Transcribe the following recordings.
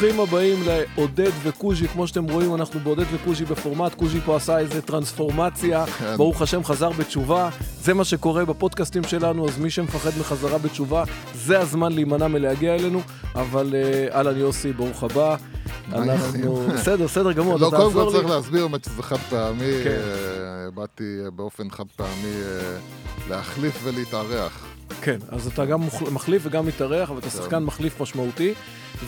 ברוכים הבאים לעודד וקוז'י, כמו שאתם רואים, אנחנו בעודד וקוז'י בפורמט, קוז'י פה עשה איזה טרנספורמציה, כן. ברוך השם חזר בתשובה, זה מה שקורה בפודקאסטים שלנו, אז מי שמפחד מחזרה בתשובה, זה הזמן להימנע מלהגיע אלינו, אבל אה, אהלן יוסי, ברוך הבא. אנחנו... בסדר, בסדר גמור, לא, אתה קודם תעזור כל. צריך להסביר שזה חד פעמי, כן. אה, באתי אה, באופן חד פעמי להחליף ולהתארח. כן, אז אתה גם מחליף וגם מתארח, אבל אתה כן. שחקן מחליף משמעותי,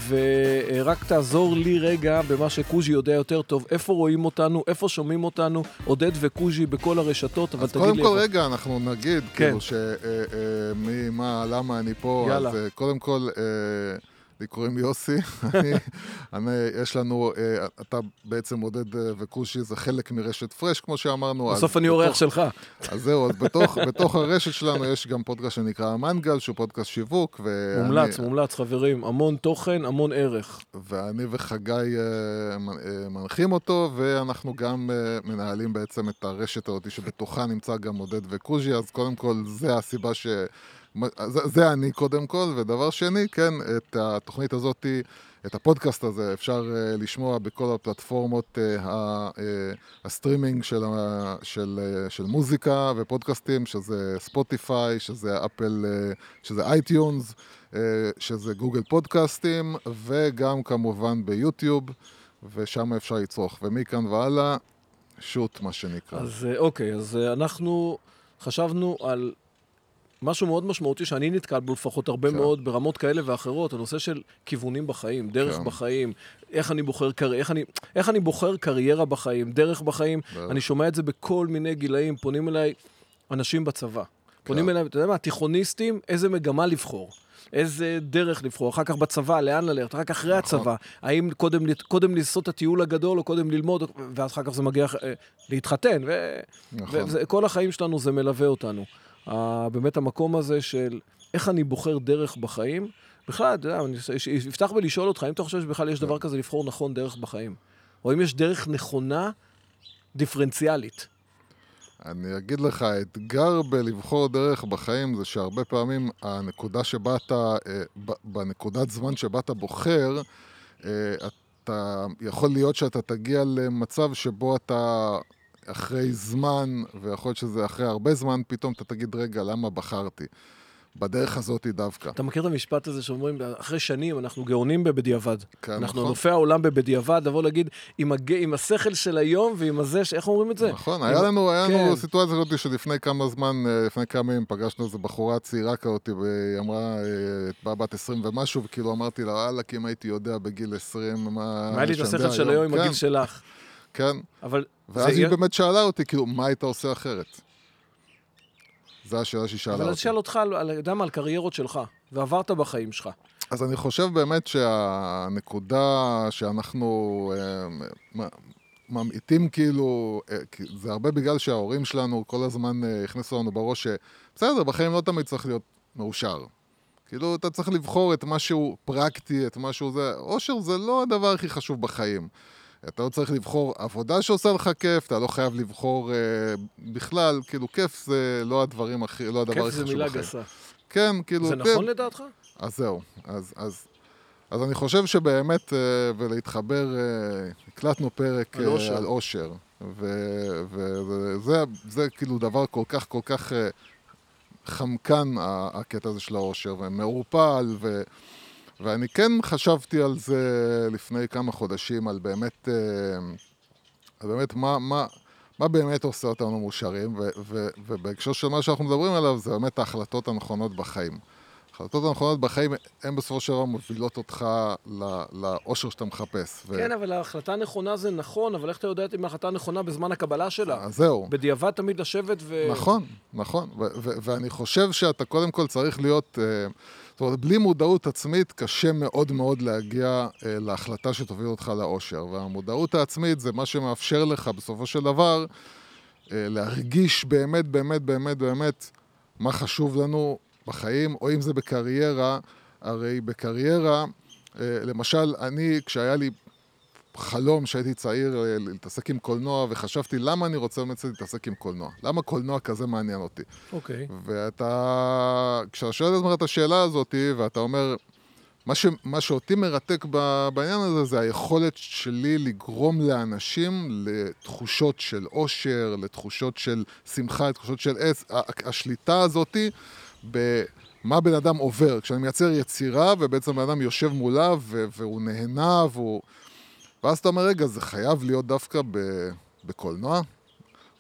ורק תעזור לי רגע במה שקוז'י יודע יותר טוב, איפה רואים אותנו, איפה שומעים אותנו, עודד וקוז'י בכל הרשתות, אבל אז תגיד לי קודם כל. רגע אנחנו נגיד, כן. כאילו שמי, מה, למה אני פה, יאללה. אז אה, קודם כל, אה, לי קוראים יוסי, אני, אני, יש לנו, אה, אתה בעצם עודד אה, וכושי, זה חלק מרשת פרש, כמו שאמרנו. בסוף אני אורח שלך. אז זהו, אז בתוך, בתוך הרשת שלנו יש גם פודקאסט שנקרא המנגל, שהוא פודקאסט שיווק. ואני- מומלץ, מומלץ, חברים, המון תוכן, המון ערך. ואני וחגי אה, מנ- מנחים אותו, ואנחנו גם מנהלים בעצם את הרשת הזאת שבתוכה נמצא גם עודד וקוז'י, אז קודם כל זה הסיבה ש... זה, זה אני קודם כל, ודבר שני, כן, את התוכנית הזאת, את הפודקאסט הזה אפשר אה, לשמוע בכל הפלטפורמות ה- אה, הסטרימינג של, ה- של, אה, של מוזיקה ופודקאסטים, שזה Spotify, שזה Apple, אה, שזה iTunes. אה, שזה גוגל פודקאסטים, וגם כמובן ב YouTube, ושם אפשר לצרוך. ומכאן והלאה, shoot, מה שנקרא. אז אוקיי, אז אנחנו חשבנו על משהו מאוד משמעותי שאני נתקל בו לפחות הרבה כן. מאוד ברמות כאלה ואחרות, הנושא של כיוונים בחיים, דרך כן. בחיים, איך אני בוחר, קר... איך אני... איך אני בוחר קריירה בחיים, דרך בחיים. דרך. אני שומע את זה בכל מיני גילאים, פונים אליי אנשים בצבא. פונים כן. אליי, אתה יודע מה, תיכוניסטים, איזה מגמה לבחור. איזה דרך לבחור, אחר כך בצבא, לאן ללכת, רק אחרי נכון. הצבא. האם קודם, קודם לעשות את הטיול הגדול, או קודם ללמוד, ואז אחר כך זה מגיע אה, להתחתן, ו... נכון. וכל החיים שלנו זה מלווה אותנו. באמת המקום הזה של איך אני בוחר דרך בחיים. בכלל, אתה יודע, אני אפתח ולשאול אותך, האם אתה חושב שבכלל יש דבר כזה לבחור נכון דרך בחיים? או אם יש דרך נכונה דיפרנציאלית? אני אגיד לך, האתגר בלבחור דרך בחיים זה שהרבה פעמים הנקודה שבה אתה, אה, בנקודת זמן שבה אתה בוחר, אה, אתה, יכול להיות שאתה תגיע למצב שבו אתה אחרי זמן, ויכול להיות שזה אחרי הרבה זמן, פתאום אתה תגיד, רגע, למה בחרתי? בדרך הזאת דווקא. אתה מכיר את המשפט הזה שאומרים, אחרי שנים אנחנו גאונים בבדיעבד. כן, אנחנו נכון. אלופי העולם בבדיעבד, לבוא להגיד, עם, הג... עם השכל של היום ועם הזה, ש... איך אומרים את זה? נכון, עם- היה לנו, היה כן. לנו סיטואציה כזאת שלפני כמה זמן, אה, לפני כמה ימים פגשנו איזו בחורה צעירה כזאת, והיא אמרה, אה, באה בת 20 ומשהו, וכאילו אמרתי לה, וואלה, כי אם הייתי יודע בגיל 20, מה... היה לי את השכל של היום עם כן, הגיל שלך. כן, אבל... ואז היא באמת שאלה אותי, כאילו, מה היית עושה אחרת? זו השאלה שהיא שאלה אבל אני אותי. אשאל אותך, על- יודע מה, על קריירות שלך, ועברת בחיים שלך. אז אני חושב באמת שהנקודה שאנחנו אה, ממעיטים כאילו, אה, זה הרבה בגלל שההורים שלנו כל הזמן אה, הכניסו לנו בראש שבסדר, בחיים לא תמיד צריך להיות מאושר. כאילו, אתה צריך לבחור את משהו פרקטי, את משהו זה. אושר זה לא הדבר הכי חשוב בחיים. אתה לא צריך לבחור עבודה שעושה לך כיף, אתה לא חייב לבחור אה, בכלל, כאילו, כיף זה לא הדברים הכי, לא הדבר כיף הכי זה חשוב מילה בחיים. גסה. כן, כאילו... זה כן, נכון לדעתך? אז זהו, אז, אז, אז אני חושב שבאמת, אה, ולהתחבר, אה, הקלטנו פרק על אה, אושר. על אושר, ו- וזה זה כאילו דבר כל כך כל כך אה, חמקן, הקטע הזה של האושר, ומעורפל, ו- ואני כן חשבתי על זה לפני כמה חודשים, על באמת, אה, על באמת מה, מה, מה באמת עושה אותנו מאושרים, ו- ו- ובהקשר של מה שאנחנו מדברים עליו, זה באמת ההחלטות הנכונות בחיים. החלטות הנכונות בחיים, הן בסופו של דבר מובילות אותך לאושר שאתה מחפש. ו- כן, אבל ההחלטה הנכונה זה נכון, אבל איך אתה יודע אם ההחלטה הנכונה בזמן הקבלה שלה? אז זהו. בדיעבד תמיד לשבת ו... נכון, נכון. ואני חושב שאתה קודם כל צריך להיות... אה, זאת אומרת, בלי מודעות עצמית קשה מאוד מאוד להגיע אה, להחלטה שתוביל אותך לאושר. והמודעות העצמית זה מה שמאפשר לך בסופו של דבר אה, להרגיש באמת, באמת, באמת, באמת מה חשוב לנו בחיים, או אם זה בקריירה. הרי בקריירה, אה, למשל, אני, כשהיה לי חלום כשהייתי צעיר אה, להתעסק עם קולנוע, וחשבתי למה אני רוצה באמת להתעסק עם קולנוע. למה קולנוע כזה מעניין אותי? אוקיי. ואתה, כשאתה שואל את עצמך את השאלה הזאת, ואתה אומר, מה, ש, מה שאותי מרתק ב, בעניין הזה, זה היכולת שלי לגרום לאנשים לתחושות של אושר, לתחושות של שמחה, לתחושות של עץ. השליטה הזאתי במה בן אדם עובר. כשאני מייצר יצירה, ובעצם בן אדם יושב מולה, ו, והוא נהנה, והוא... ואז אתה אומר, רגע, זה חייב להיות דווקא ב, בקולנוע?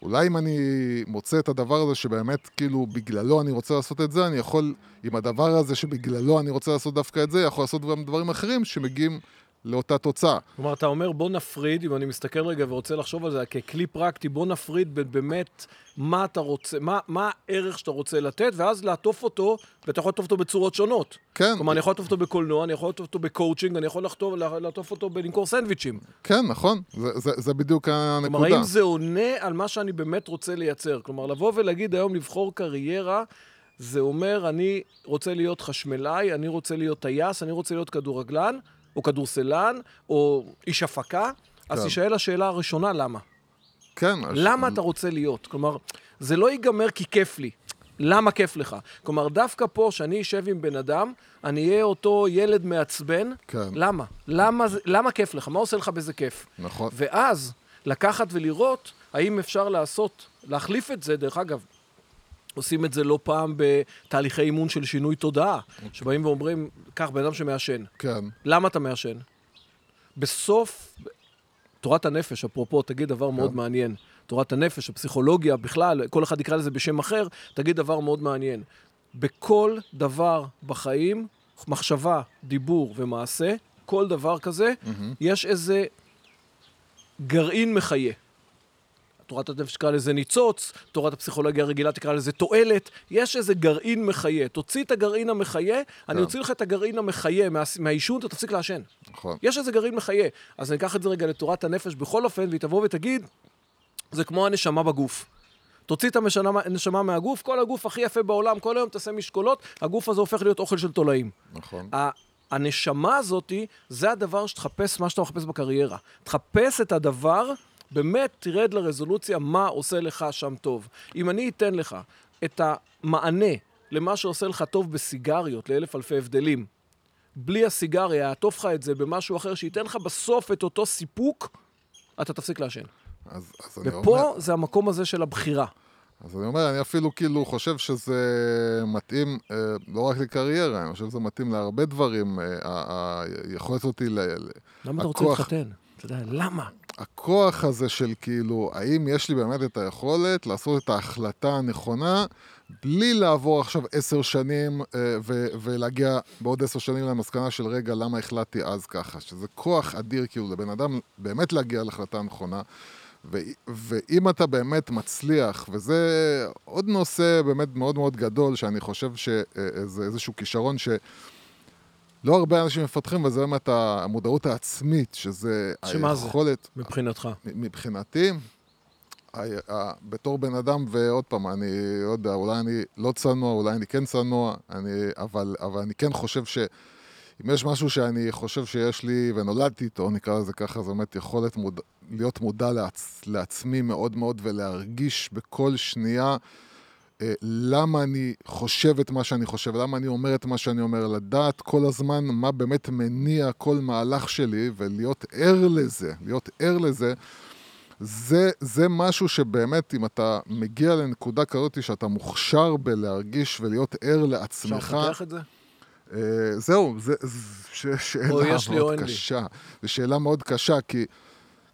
אולי אם אני מוצא את הדבר הזה שבאמת, כאילו, בגללו אני רוצה לעשות את זה, אני יכול, עם הדבר הזה שבגללו אני רוצה לעשות דווקא את זה, יכול לעשות גם דברים אחרים שמגיעים לאותה תוצאה. כלומר, אתה אומר, בוא נפריד, אם אני מסתכל רגע ורוצה לחשוב על זה ככלי פרקטי, בוא נפריד בין באמת מה אתה רוצה, מה, מה הערך שאתה רוצה לתת, ואז לעטוף אותו, ואתה יכול לעטוף אותו בצורות שונות. כן, כלומר, אני יכול לעטוף אותו בקולנוע, אני יכול לעטוף אותו בקואוצ'ינג, אני יכול לכתוב- לעטוף אותו בלמכור סנדוויצ'ים. כן, נכון, זה, זה, זה בדיוק הנקודה. כלומר, האם זה עונה על מה שאני באמת רוצה לייצר? כלומר, לבוא ולהגיד היום לבחור קריירה, זה אומר, אני רוצה להיות חשמלאי, אני רוצה להיות טייס, אני רוצה להיות כדורגלן, או כדורסלן, או איש הפקה. אז כן. תישאל השאלה הראשונה, למה? כן. הש- למה אתה רוצה להיות? כלומר, זה לא ייגמר כי כיף לי. למה כיף לך? כלומר, דווקא פה, שאני אשב עם בן אדם, אני אהיה אותו ילד מעצבן. כן. למה? למה, למה כיף לך? מה עושה לך בזה כיף? נכון. ואז לקחת ולראות האם אפשר לעשות, להחליף את זה, דרך אגב, עושים את זה לא פעם בתהליכי אימון של שינוי תודעה, שבאים ואומרים, קח בן אדם שמעשן, כן, למה אתה מעשן? בסוף, תורת הנפש, אפרופו, תגיד דבר מאוד מעניין. תורת הנפש, הפסיכולוגיה, בכלל, כל אחד יקרא לזה בשם אחר, תגיד דבר מאוד מעניין. בכל דבר בחיים, מחשבה, דיבור ומעשה, כל דבר כזה, יש איזה גרעין מחיה. תורת הנפש תקרא לזה ניצוץ, תורת הפסיכולוגיה הרגילה תקרא לזה תועלת, יש איזה גרעין מחיה. תוציא את הגרעין המחיה, אני כן. אוציא לך את הגרעין המחיה מה- מהעישון, אתה תפסיק לעשן. נכון. יש איזה גרעין מחיה. אז אני אקח את זה רגע לתורת הנפש בכל אופן, והיא תבוא ותגיד, זה כמו הנשמה בגוף. תוציא את הנשמה, מהגוף, כל הגוף הכי יפה בעולם, כל היום תעשה משקולות, הגוף הזה הופך להיות אוכל של תולעים. נכון. הנשמה הזאתי, זה הדבר שתחפש מה שאתה מחפש בקריירה. תחפש את הדבר, באמת תרד לרזולוציה מה עושה לך שם טוב. אם אני אתן לך את המענה למה שעושה לך טוב בסיגריות, לאלף אלפי הבדלים, בלי הסיגריה, יעטוף לך את זה במשהו אחר שייתן לך בסוף את אותו סיפוק, אתה תפסיק לעשן. אז, אז אני אומר... ופה זה המקום הזה של הבחירה. אז אני אומר, אני אפילו כאילו חושב שזה מתאים אה, לא רק לקריירה, אני חושב שזה מתאים להרבה דברים. אה, היכולת אותי, ל- למה אתה רוצה הכוח- להתחתן? אתה יודע, למה? הכוח הזה של כאילו, האם יש לי באמת את היכולת לעשות את ההחלטה הנכונה, בלי לעבור עכשיו עשר שנים אה, ו- ולהגיע בעוד עשר שנים למסקנה של רגע, למה החלטתי אז ככה? שזה כוח אדיר כאילו לבן אדם באמת להגיע להחלטה הנכונה. ו- ואם אתה באמת מצליח, וזה עוד נושא באמת מאוד מאוד גדול, שאני חושב שזה איזשהו כישרון ש... לא הרבה אנשים מפתחים, וזה באמת המודעות העצמית, שזה שמה זה? היכולת... מבחינתך. מ- מבחינתי, ה- ה- בתור בן אדם, ועוד פעם, אני לא יודע, אולי אני לא צנוע, אולי אני כן צנוע, אני, אבל, אבל אני כן חושב ש... אם יש משהו שאני חושב שיש לי, ונולדתי איתו, נקרא לזה ככה, זה באמת יכולת מוד... להיות מודע לעצ... לעצמי מאוד מאוד ולהרגיש בכל שנייה למה אני חושב את מה שאני חושב, למה אני אומר את מה שאני אומר, לדעת כל הזמן מה באמת מניע כל מהלך שלי ולהיות ער לזה, להיות ער לזה. זה, זה משהו שבאמת, אם אתה מגיע לנקודה כזאת שאתה מוכשר בלהרגיש ולהיות ער אפשר לעצמך, לפתח את זה? אה, זהו, זה, זה ש- שאלה מאוד. קשה. זו שאלה מאוד קשה, כי,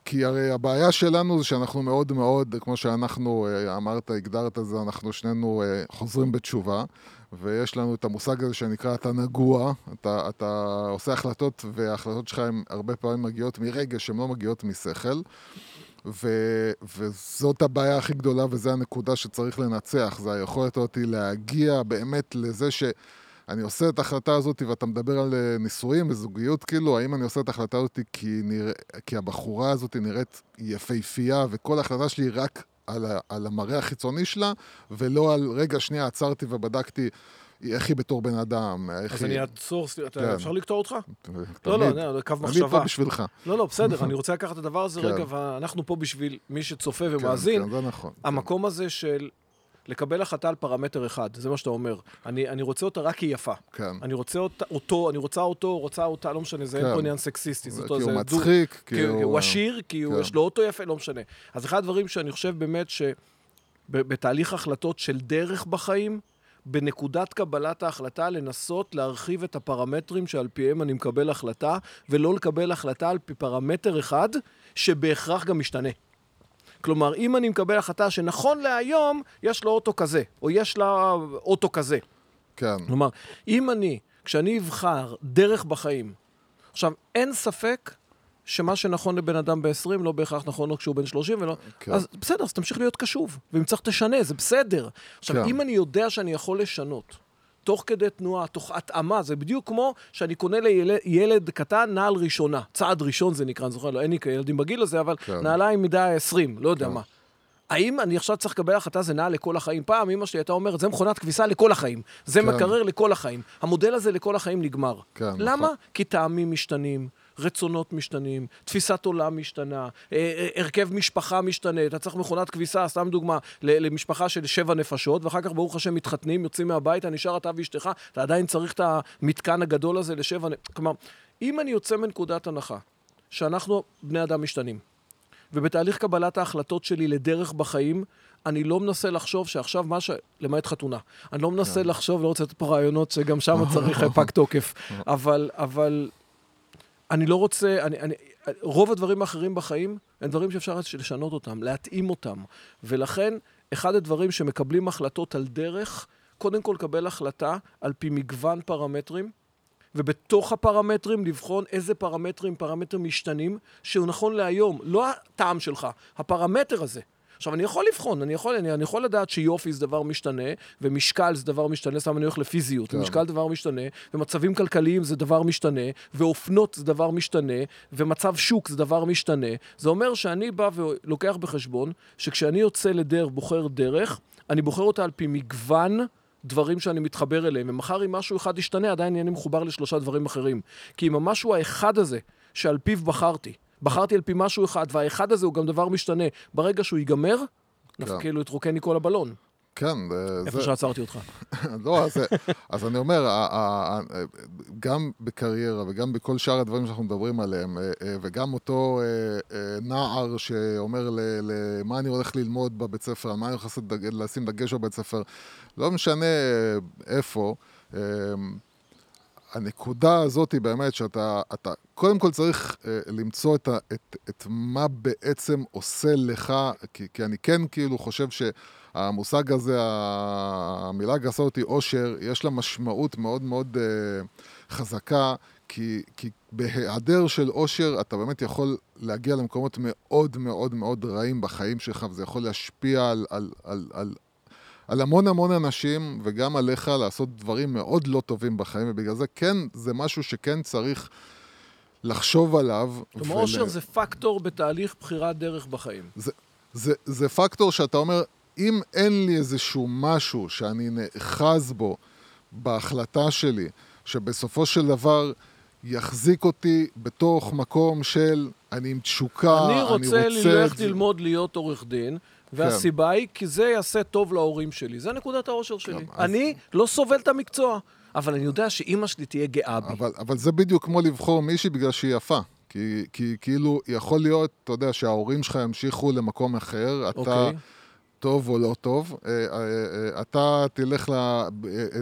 כי הרי הבעיה שלנו זה שאנחנו מאוד מאוד, כמו שאנחנו, אה, אמרת, הגדרת את זה, אנחנו שנינו אה, חוזרים בתשובה, ויש לנו את המושג הזה שנקרא אתה נגוע, אתה, אתה עושה החלטות, וההחלטות שלך הן הרבה פעמים מגיעות מרגש, הן לא מגיעות משכל. ו, וזאת הבעיה הכי גדולה, וזו הנקודה שצריך לנצח, זה היכולת אותי להגיע באמת לזה ש... אני עושה את ההחלטה הזאת, ואתה מדבר על אה, נישואים וזוגיות, כאילו, האם אני עושה את ההחלטה הזאת כי, נרא... כי הבחורה הזאת נראית יפהפייה, וכל ההחלטה שלי היא רק על, ה... על המראה החיצוני שלה, ולא על, רגע, שנייה, עצרתי ובדקתי איך היא בתור בן אדם, איך אז היא... אני אעצור, כן. אפשר לקטוע אותך? תמיד, לא, לא, לא, קו אני מחשבה. פה בשבילך. לא, לא, בסדר, אני רוצה לקחת את הדבר הזה כן. רגע, ואנחנו פה בשביל מי שצופה כן, ומאזין. כן, זה נכון. המקום הזה של לקבל החלטה על פרמטר אחד, זה מה שאתה אומר. אני, אני רוצה אותה רק כי היא יפה. כן. אני רוצה אותה, אותו, אני רוצה אותו, רוצה אותה, לא משנה, זה אין כן. פה עניין סקסיסטי. זה כי הוא מצחיק, כי כי הוא הוא- עשיר, כי הוא- כן. יש לו אוטו יפה, לא משנה. אז אחד הדברים שאני חושב באמת שבתהליך החלטות של דרך בחיים, בנקודת קבלת ההחלטה לנסות להרחיב את הפרמטרים שעל פיהם אני מקבל החלטה, ולא לקבל החלטה על פי פרמטר אחד, שבהכרח גם משתנה. כלומר, אם אני מקבל החלטה שנכון להיום, יש לו אוטו כזה, או יש לה אוטו כזה. כן. כלומר, אם אני, כשאני אבחר דרך בחיים, עכשיו, אין ספק שמה שנכון לבן אדם ב-20 לא בהכרח נכון לו כשהוא בן 30 ולא... כן. אז בסדר, אז תמשיך להיות קשוב, ואם צריך תשנה, זה בסדר. עכשיו, כן. אם אני יודע שאני יכול לשנות, תוך כדי תנועה, תוך התאמה, זה בדיוק כמו שאני קונה לילד ילד קטן נעל ראשונה. צעד ראשון זה נקרא, אני זוכר, לא, אין לי ילדים בגיל הזה, אבל כן. נעליים מידה 20, לא יודע כן. מה. האם אני עכשיו צריך לקבל החלטה זה נעל לכל החיים? פעם אמא שלי הייתה אומרת, זה מכונת כביסה לכל החיים. זה כן. מקרר לכל החיים. המודל הזה לכל החיים נגמר. כן, למה? נכון. כי טעמים משתנים, רצונות משתנים, תפיסת עולם משתנה, אה, אה, הרכב משפחה משתנה. אתה צריך מכונת כביסה, סתם דוגמה, למשפחה של שבע נפשות, ואחר כך ברוך השם מתחתנים, יוצאים מהבית, נשאר אתה ואשתך, אתה עדיין צריך את המתקן הגדול הזה לשבע... נ- כלומר, אם אני יוצא מנקודת הנחה שאנחנו בני אדם משתנים, ובתהליך קבלת ההחלטות שלי לדרך בחיים, אני לא מנסה לחשוב שעכשיו מה ש... למעט חתונה. אני לא מנסה לחשוב, לא רוצה לתת פה רעיונות שגם שם צריך פג תוקף. אבל, אבל אני לא רוצה, אני, אני, רוב הדברים האחרים בחיים הם דברים שאפשר לשנות אותם, להתאים אותם. ולכן, אחד הדברים שמקבלים החלטות על דרך, קודם כל לקבל החלטה על פי מגוון פרמטרים, ובתוך הפרמטרים לבחון איזה פרמטרים, פרמטרים משתנים, שהוא נכון להיום, לא הטעם שלך, הפרמטר הזה. עכשיו, אני יכול לבחון, אני יכול, אני, אני יכול לדעת שיופי זה דבר משתנה, ומשקל זה דבר משתנה, סתם אני הולך לפיזיות, כן. ומשקל זה דבר משתנה, ומצבים כלכליים זה דבר משתנה, ואופנות זה דבר משתנה, ומצב שוק זה דבר משתנה. זה אומר שאני בא ולוקח בחשבון, שכשאני יוצא לדרך, בוחר דרך, אני בוחר אותה על פי מגוון דברים שאני מתחבר אליהם, ומחר אם משהו אחד ישתנה, עדיין אני מחובר לשלושה דברים אחרים. כי אם המשהו האחד הזה, שעל פיו בחרתי, בחרתי על פי משהו אחד, והאחד הזה הוא גם דבר משתנה, ברגע שהוא ייגמר, כן. כאילו יתרוקן לי כל הבלון. כן, זה- איפה זה... שעצרתי אותך. לא, אז, אז אני אומר, גם בקריירה וגם בכל שאר הדברים שאנחנו מדברים עליהם, אה, אה, וגם אותו אה, נער שאומר למה אני הולך ללמוד בבית ספר, על מה אני הולך לשים דגש בבית ספר, לא משנה איפה, הנקודה הזאת היא באמת שאתה, אתה קודם כל צריך אה, למצוא את, ה, את, את מה בעצם עושה לך, כי, כי אני כן כאילו חושב שהמושג הזה, המילה הגסה אותי אושר, יש לה משמעות מאוד מאוד אה, חזקה, כי, כי בהיעדר של אושר אתה באמת יכול להגיע למקומות מאוד מאוד מאוד רעים בחיים שלך, וזה יכול להשפיע על, על, על, על, על המון המון אנשים, וגם עליך לעשות דברים מאוד לא טובים בחיים, ובגלל זה כן, זה משהו שכן צריך לחשוב עליו. כלומר, ול- אושר זה פקטור בתהליך בחירת דרך בחיים. זה, זה, זה פקטור שאתה אומר, אם אין לי איזשהו משהו שאני נאחז בו בהחלטה שלי, שבסופו של דבר יחזיק אותי בתוך מקום של אני עם תשוקה, אני רוצה את ללכת זה." ללמוד להיות עורך דין, והסיבה היא כי זה יעשה טוב להורים שלי. זה נקודת האושר שלי. כן, אני לא סובל את המקצוע, אבל אני יודע שאימא שלי תהיה גאה בי. אבל, אבל זה בדיוק כמו לבחור מישהי בגלל שהיא יפה. כי, כי כאילו, יכול להיות, אתה יודע, שההורים שלך ימשיכו למקום אחר, אתה אוקיי. טוב או לא טוב, אה, אה, אה, אתה תלך, ל... אה,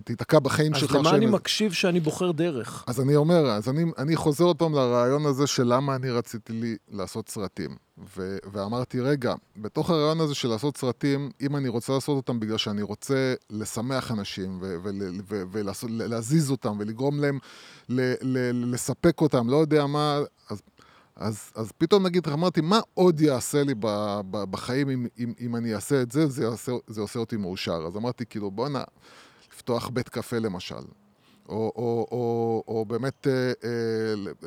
תיתקע בחיים אז שלך. למה שהם- אני מקשיב שאני בוחר דרך? אז אני אומר, אז אני, אני חוזר עוד פעם לרעיון הזה של למה אני רציתי לי לעשות סרטים. ו, ואמרתי, רגע, בתוך הרעיון הזה של לעשות סרטים, אם אני רוצה לעשות אותם בגלל שאני רוצה לשמח אנשים ו- ול- ו- ולעשות- להזיז אותם ולגרום להם ל- ל- לספק אותם, לא יודע מה, אז, אז, אז פתאום נגיד, אמרתי, מה עוד יעשה לי ב- ב- בחיים אם, אם, אם אני אעשה את זה, זה, יעשה, זה עושה אותי מאושר. אז אמרתי, כאילו, בואנה, לפתוח בית קפה למשל. או, או, או, או באמת, אה, אה,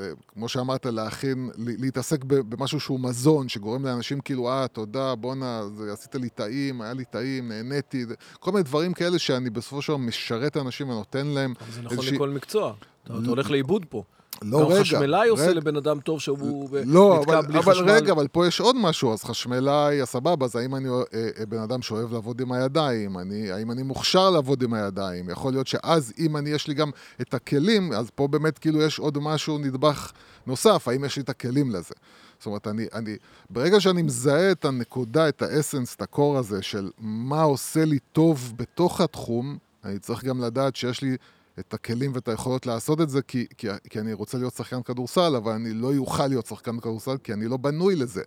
אה, כמו שאמרת, להכין, להתעסק במשהו שהוא מזון, שגורם לאנשים כאילו, אה, תודה, בואנה, עשית לי טעים, היה לי טעים, נהניתי, כל מיני דברים כאלה שאני בסופו של דבר משרת אנשים ונותן להם אבל זה נכון איזושהי- לכל מקצוע. אתה אתה הולך לאיבוד פה. לא, גם רגע, חשמלאי עושה. לבן אדם טוב שהוא ב- לא, נתקע אבל, בלי אבל חשמל. רגע, אבל פה יש עוד משהו, אז חשמלאי, הסבבה, אז האם אני אה, אה, בן אדם שאוהב לעבוד עם הידיים? אני, האם אני מוכשר לעבוד עם הידיים? יכול להיות שאז, אם אני, יש לי גם את הכלים, אז פה באמת כאילו יש עוד משהו, נדבך נוסף, האם יש לי את הכלים לזה? זאת אומרת, אני, אני, ברגע שאני מזהה את הנקודה, את האסנס, את הקור הזה של מה עושה לי טוב בתוך התחום, אני צריך גם לדעת שיש לי את הכלים ואת היכולות לעשות את זה, כי, כי, כי אני רוצה להיות שחקן כדורסל, אבל אני לא אוכל להיות שחקן כדורסל, כי אני לא בנוי לזה.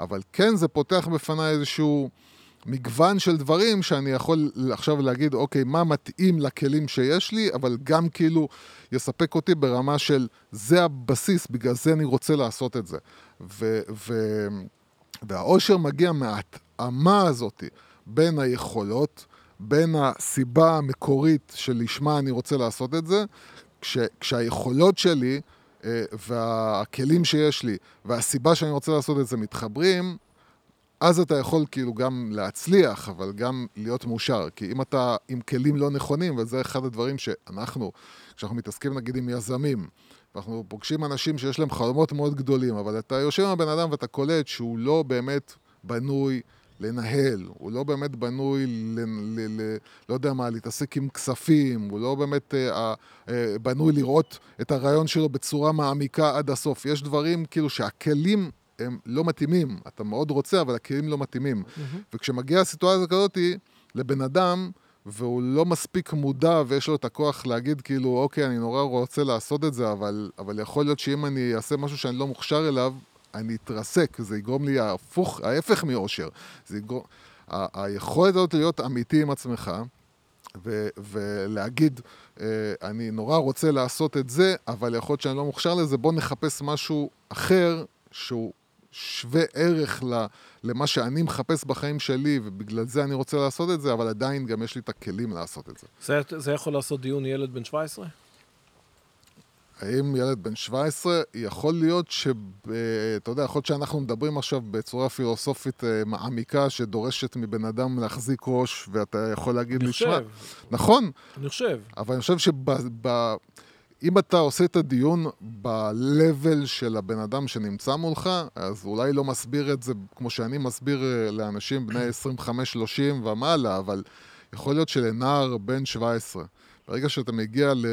אבל כן, זה פותח בפניי איזשהו מגוון של דברים שאני יכול עכשיו להגיד, אוקיי, מה מתאים לכלים שיש לי, אבל גם כאילו יספק אותי ברמה של זה הבסיס, בגלל זה אני רוצה לעשות את זה. ו, ו, והאושר מגיע מההתאמה הזאת בין היכולות, בין הסיבה המקורית שלשמה אני רוצה לעשות את זה, כש, כשהיכולות שלי אה, והכלים שיש לי והסיבה שאני רוצה לעשות את זה מתחברים, אז אתה יכול כאילו גם להצליח, אבל גם להיות מאושר. כי אם אתה עם כלים לא נכונים, וזה אחד הדברים שאנחנו, כשאנחנו מתעסקים נגיד עם יזמים, ואנחנו פוגשים אנשים שיש להם חלומות מאוד גדולים, אבל אתה יושב עם הבן אדם ואתה קולט שהוא לא באמת בנוי לנהל, הוא לא באמת בנוי, ל, ל, ל, לא יודע מה, להתעסק עם כספים, הוא לא באמת אה, אה, בנוי לראות את הרעיון שלו בצורה מעמיקה עד הסוף. יש דברים כאילו שהכלים הם לא מתאימים. אתה מאוד רוצה, אבל הכלים לא מתאימים. וכשמגיעה סיטואציה כזאת לבן אדם, והוא לא מספיק מודע ויש לו את הכוח להגיד כאילו, אוקיי, אני נורא רוצה לעשות את זה, אבל, אבל יכול להיות שאם אני אעשה משהו שאני לא מוכשר אליו, אני אתרסק, זה יגרום לי ההפוך, ההפך מאושר. זה יגרום... ה- היכולת הזאת להיות אמיתי עם עצמך, ו- ולהגיד, אה, אני נורא רוצה לעשות את זה, אבל יכול להיות שאני לא מוכשר לזה, בוא נחפש משהו אחר שהוא שווה ערך ל- למה שאני מחפש בחיים שלי, ובגלל זה אני רוצה לעשות את זה, אבל עדיין גם יש לי את הכלים לעשות את זה. זה- זה יכול לעשות דיון ילד בן 17? האם ילד בן 17, יכול להיות ש... אתה יודע, יכול להיות שאנחנו מדברים עכשיו בצורה פילוסופית אה, מעמיקה שדורשת מבן אדם להחזיק ראש, ואתה יכול להגיד לי, שמע, נכון, אני חושב. אבל אני חושב שאם אתה עושה את הדיון ב-level של הבן אדם שנמצא מולך, אז אולי לא מסביר את זה כמו שאני מסביר אה, לאנשים בני 25-30 ומעלה, אבל יכול להיות שלנער בן 17, ברגע שאתה מגיע ל...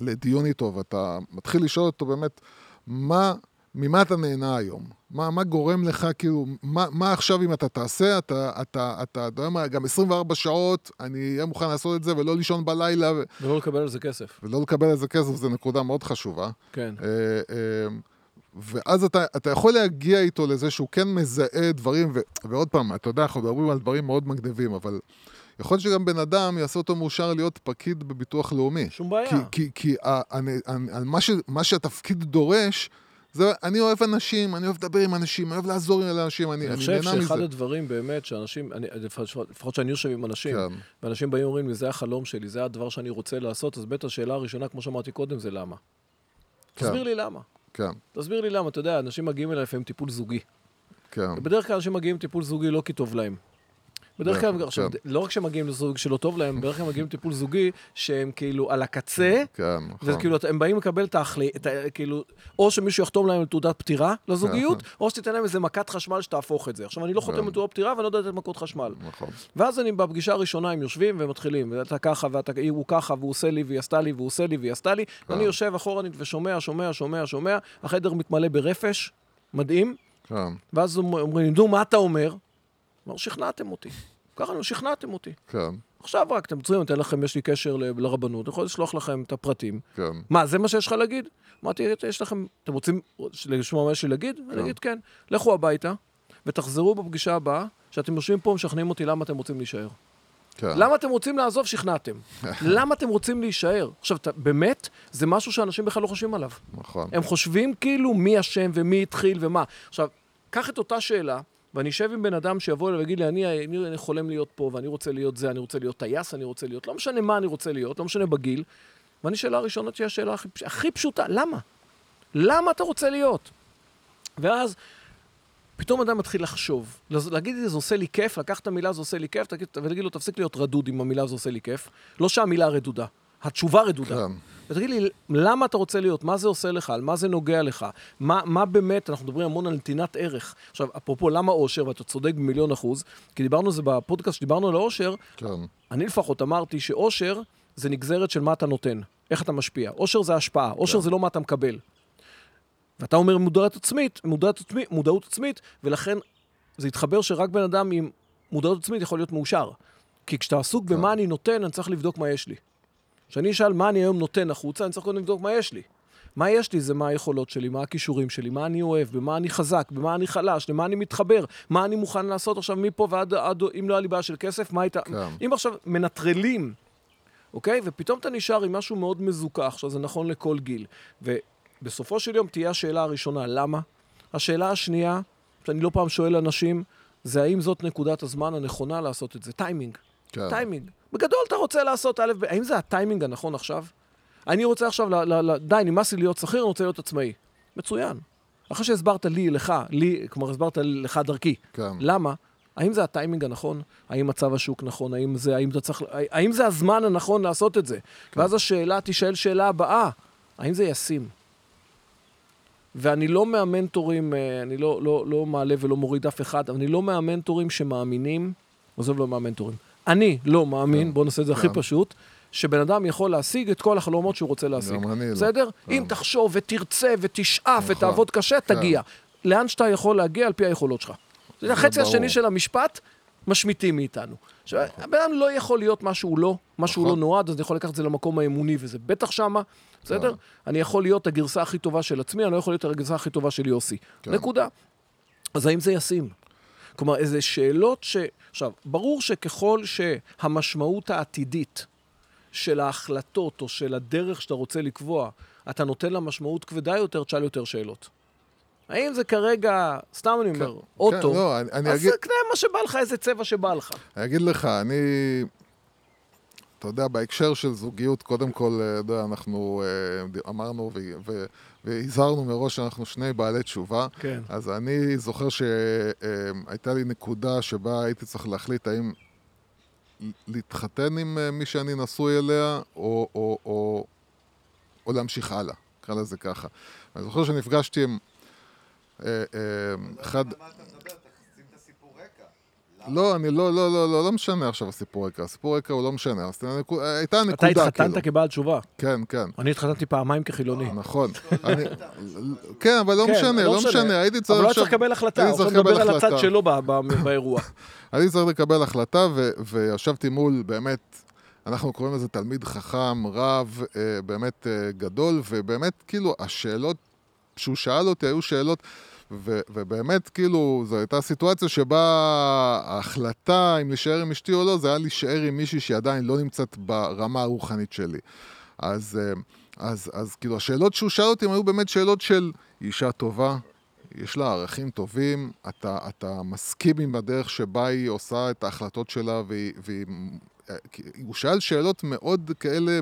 לדיון איתו ואתה מתחיל לשאול אותו באמת, מה, ממה אתה נהנה היום? מה, מה גורם לך, כאילו, מה, מה עכשיו אם אתה תעשה, אתה, אתה, אתה, אתה יודע מה, גם 24 שעות, אני אהיה מוכן לעשות את זה ולא לישון בלילה ו- ולא לקבל על זה כסף. ולא לקבל על זה כסף, זו נקודה מאוד חשובה. כן. אה, אה, ואז אתה, אתה יכול להגיע איתו לזה שהוא כן מזהה דברים, ו, ועוד פעם, אתה יודע, אנחנו מדברים על דברים מאוד מגניבים, אבל יכול להיות שגם בן אדם יעשה אותו מאושר להיות פקיד בביטוח לאומי. שום בעיה. כי, כי, כי ה- אני, אני, על מה, ש, מה שהתפקיד דורש, זה, אני אוהב אנשים, אני אוהב לדבר עם אנשים, אני אוהב לעזור לאנשים, אני, אני אני חושב נהנה מזה. שאחד הדברים באמת שאנשים, אני, לפחות לפחות שאני יושב עם אנשים, כן. ואנשים באים ואומרים לי, זה החלום שלי, זה הדבר שאני רוצה לעשות, אז בטח השאלה הראשונה, כמו שאמרתי קודם, זה למה. כן. תסביר לי למה. כן, תסביר לי למה, אתה יודע, אנשים מגיעים אליי לפעמים טיפול זוגי. כן, ובדרך כלל אנשים מגיעים טיפול זוגי לא כי טוב להם. בדרך כלל, נכון, עכשיו, כן. לא רק שהם מגיעים לזוג שלא טוב להם, בדרך כלל מגיעים לטיפול זוגי שהם כאילו על הקצה, כן, נכון. וכאילו הם באים לקבל את ההחלטה, כאילו, או שמישהו יחתום להם על תעודת פטירה לזוגיות, או שתיתן להם איזה מכת חשמל שתהפוך את זה. עכשיו, אני לא חותם כן. על תעודת פטירה ואני לא יודע לתת מכות חשמל. נכון. ואז אני בפגישה הראשונה הם יושבים ומתחילים, ואתה ככה, ואתה, הוא ככה, והוא עושה לי, והיא עשתה לי, והוא עושה לי, והיא עשתה לי, ואני יושב אחורנית ושומע, שומע, שומע, שומע, החדר מתמלא ברפש, מדהים, כן, ואז אומרים נו, מה אתה אומר? אמר, שכנעתם אותי. ככה, נו, שכנעתם אותי. כן, עכשיו רק, אתם צריכים, אתן לכם, יש לי קשר ל- לרבנות, אני יכול לשלוח לכם את הפרטים. כן. מה, זה מה שיש לך להגיד? אמרתי, יש לכם, אתם רוצים לשמוע מה יש לי להגיד? אני אגיד כן. לכו הביתה, ותחזרו בפגישה הבאה, שאתם יושבים פה ומשכנעים אותי למה אתם רוצים להישאר. כן. למה אתם רוצים לעזוב? שכנעתם. למה אתם רוצים להישאר? עכשיו, אתה- באמת, זה משהו שאנשים בכלל לא חושבים עליו. נכון. הם חושבים כאילו מי אשם ומי התחיל ומה. עכשיו, קח את אותה שאלה, ואני אשב עם בן אדם שיבוא אליי ויגיד לי, אני, אני, אני חולם להיות פה, ואני רוצה להיות זה, אני רוצה להיות טייס, אני רוצה להיות, לא משנה מה אני רוצה להיות, לא משנה בגיל. ואני, שאלה הראשונה תהיה השאלה הכי, הכי פשוטה, למה? למה אתה רוצה להיות? ואז פתאום אדם מתחיל לחשוב. להגיד לי, זה עושה לי כיף, לקח את המילה, זה עושה לי כיף, ולהגיד לו, תפסיק להיות רדוד עם המילה, זה עושה לי כיף. לא שהמילה רדודה, התשובה רדודה. כן. ותגיד לי, למה אתה רוצה להיות? מה זה עושה לך? על מה זה נוגע לך? מה, מה באמת, אנחנו מדברים המון על נתינת ערך. עכשיו, אפרופו, למה עושר, ואתה צודק במיליון אחוז, כי דיברנו על זה בפודקאסט, שדיברנו על העושר, כן. אני לפחות אמרתי שעושר זה נגזרת של מה אתה נותן, איך אתה משפיע. עושר זה השפעה, עושר זה לא מה אתה מקבל. ואתה אומר מודעות עצמית, מודעות, עצמית, מודעות עצמית, ולכן זה התחבר שרק בן אדם עם מודעות עצמית יכול להיות מאושר. כי כשאתה עסוק במה אני נותן, אני צריך לבדוק מה יש לי. כשאני אשאל מה אני היום נותן החוצה, אני צריך קודם לבדוק מה יש לי. מה יש לי זה מה היכולות שלי, מה הכישורים שלי, מה אני אוהב, במה אני חזק, במה אני חלש, למה אני מתחבר, מה אני מוכן לעשות עכשיו מפה ועד, עד, אם לא היה לי בעיה של כסף, מה הייתה... כן. אם עכשיו מנטרלים, אוקיי? ופתאום אתה נשאר עם משהו מאוד מזוכח, עכשיו זה נכון לכל גיל. ובסופו של יום תהיה השאלה הראשונה, למה? השאלה השנייה, שאני לא פעם שואל אנשים, זה האם זאת נקודת הזמן הנכונה לעשות את זה? טיימינג. כן. טיימינג. בגדול אתה רוצה לעשות א', ב', האם זה הטיימינג הנכון עכשיו? אני רוצה עכשיו, ל, ל, ל, די, נמאס לי להיות שכיר, אני רוצה להיות עצמאי. מצוין. אחרי שהסברת לי, לך, לי, כלומר הסברת לך דרכי. כן. למה? האם זה הטיימינג הנכון? האם מצב השוק נכון? האם זה, האם אתה צריך, האם זה הזמן הנכון לעשות את זה? כן. ואז השאלה תישאל שאלה הבאה, האם זה ישים? ואני לא מהמנטורים, אה, אני לא, לא, לא מעלה ולא מוריד אף אחד, אבל אני לא מהמנטורים שמאמינים, עזוב לא מהמנטורים, אני לא מאמין, כן. בוא נעשה את זה הכי כן. פשוט, שבן אדם יכול להשיג את כל החלומות שהוא רוצה להשיג. גם אני לא. בסדר? כן. אם תחשוב ותרצה ותשאף נכון. ותעבוד קשה. תגיע. לאן שאתה יכול להגיע על פי היכולות שלך. זה החצי. השני של המשפט, משמיטים מאיתנו. עכשיו, הבן אדם לא יכול להיות מה שהוא לא, מה שהוא לא נכון. נועד, אז אני יכול לקחת את זה למקום האמוני, וזה בטח שמה, בסדר? אני יכול להיות הגרסה הכי טובה של עצמי, אני לא יכול להיות הגרסה הכי טובה של יוסי. נקודה. אז האם זה ישים? כלומר, איזה שאלות ש... עכשיו, ברור שככל שהמשמעות העתידית של ההחלטות או של הדרך שאתה רוצה לקבוע, אתה נותן לה משמעות כבדה יותר, תשאל יותר שאלות. האם זה כרגע, סתם אני אומר, אוטו, כן, לא, אני- אני אז אגיד- קנה מה שבא לך, איזה צבע שבא לך. אני אגיד לך, אני... אתה יודע, בהקשר של זוגיות, קודם כל, אה, אתה יודע, אנחנו אה, אמרנו ו- והזהרנו מראש שאנחנו שני בעלי תשובה. כן. אז אני זוכר שהייתה לי נקודה שבה הייתי צריך להחליט האם להתחתן עם אה, מי שאני נשוי אליה, או, או, או, או להמשיך הלאה, נקרא לזה ככה. אני זוכר שנפגשתי עם אה, אה, אחד... על מה אתה מדבר? תשים את הסיפור רקע. לא, אני לא, לא, לא, לא, לא משנה עכשיו הסיפור רקע. הסיפור רקע הוא לא משנה. הנקו- הייתה אתה נקודה, התחתנת כאילו. כבעל תשובה. כן, כן. אני התחתנתי פעמיים כחילוני. נכון. אני- כן, אבל לא כן, משנה, לא משנה. הייתי צריך אבל לא. צריך לקבל החלטה, הוא צריך לדבר על הצד. שלו באירוע. הייתי צריך לקבל החלטה, וישבתי מול באמת, אנחנו קוראים לזה תלמיד חכם, רב, אה, באמת אה, גדול, ובאמת, כאילו, השאלות שהוא שאל אותי היו שאלות, ו- ובאמת, כאילו, זו הייתה סיטואציה שבה ההחלטה אם להישאר עם אשתי או לא, זה היה להישאר עם מישהי שהיא עדיין לא נמצאת ברמה הרוחנית שלי. אז, אה, אז, אז כאילו, השאלות שהוא שאל אותי היו באמת שאלות של אישה טובה, יש לה ערכים טובים, אתה, אתה מסכים עם הדרך שבה היא עושה את ההחלטות שלה, והיא, והיא, אה, הוא שאל שאלות מאוד כאלה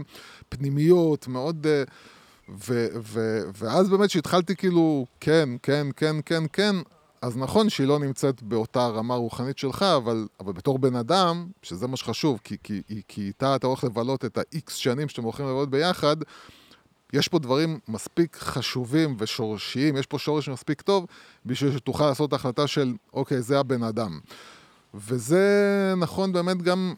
פנימיות, מאוד... אה, ו, ו, ואז באמת שהתחלתי כאילו, כן, כן, כן, כן, כן, אז נכון שהיא לא נמצאת באותה רמה רוחנית שלך, אבל, אבל בתור בן אדם, שזה מה שחשוב, כי, כי, כי איתה אתה הולך לבלות את ה-X שנים שאתם הולכים לבלות ביחד, יש פה דברים מספיק חשובים ושורשיים, יש פה שורש מספיק טוב בשביל שתוכל לעשות החלטה של, אוקיי, זה הבן אדם. וזה נכון באמת גם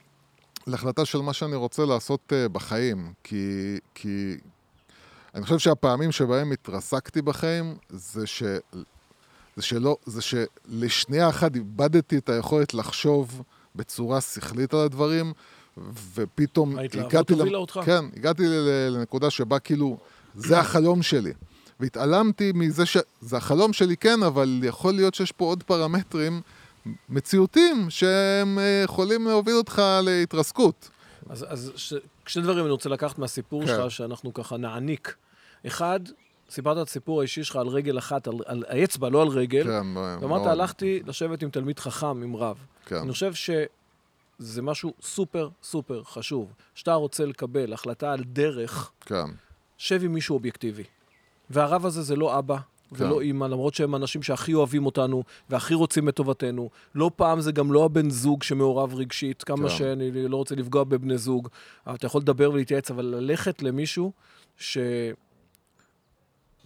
להחלטה של מה שאני רוצה לעשות uh, בחיים, כי, כי אני חושב שהפעמים שבהם התרסקתי בחיים, זה זה שלא, זה שלשנייה אחת איבדתי את היכולת לחשוב בצורה שכלית על הדברים, ופתאום ההתלהבות הגעתי... הובילה אותך. כן, הגעתי לנקודה שבה כאילו, זה החלום שלי. והתעלמתי מזה ש... זה החלום שלי, כן, אבל יכול להיות שיש פה עוד פרמטרים מציאותיים שהם אה, יכולים להוביל אותך להתרסקות. אז, אז ש... שני דברים אני רוצה לקחת מהסיפור כן. שלך, שאנחנו ככה נעניק. אחד, סיפרת את הסיפור האישי שלך על רגל אחת, על, על האצבע, לא על רגל. כן, ואמרת. הלכתי לשבת עם תלמיד חכם, עם רב. כן. אני חושב שזה משהו סופר סופר חשוב. שאתה רוצה לקבל החלטה על דרך, כן, שב עם מישהו אובייקטיבי. והרב הזה זה לא אבא. כן. ולא אימא, למרות שהם האנשים שהכי אוהבים אותנו והכי רוצים את טובתנו. לא פעם זה גם לא הבן זוג שמעורב רגשית, כמה כן. שאני לא רוצה לפגוע בבני זוג. אתה יכול לדבר ולהתייעץ, אבל ללכת למישהו ש...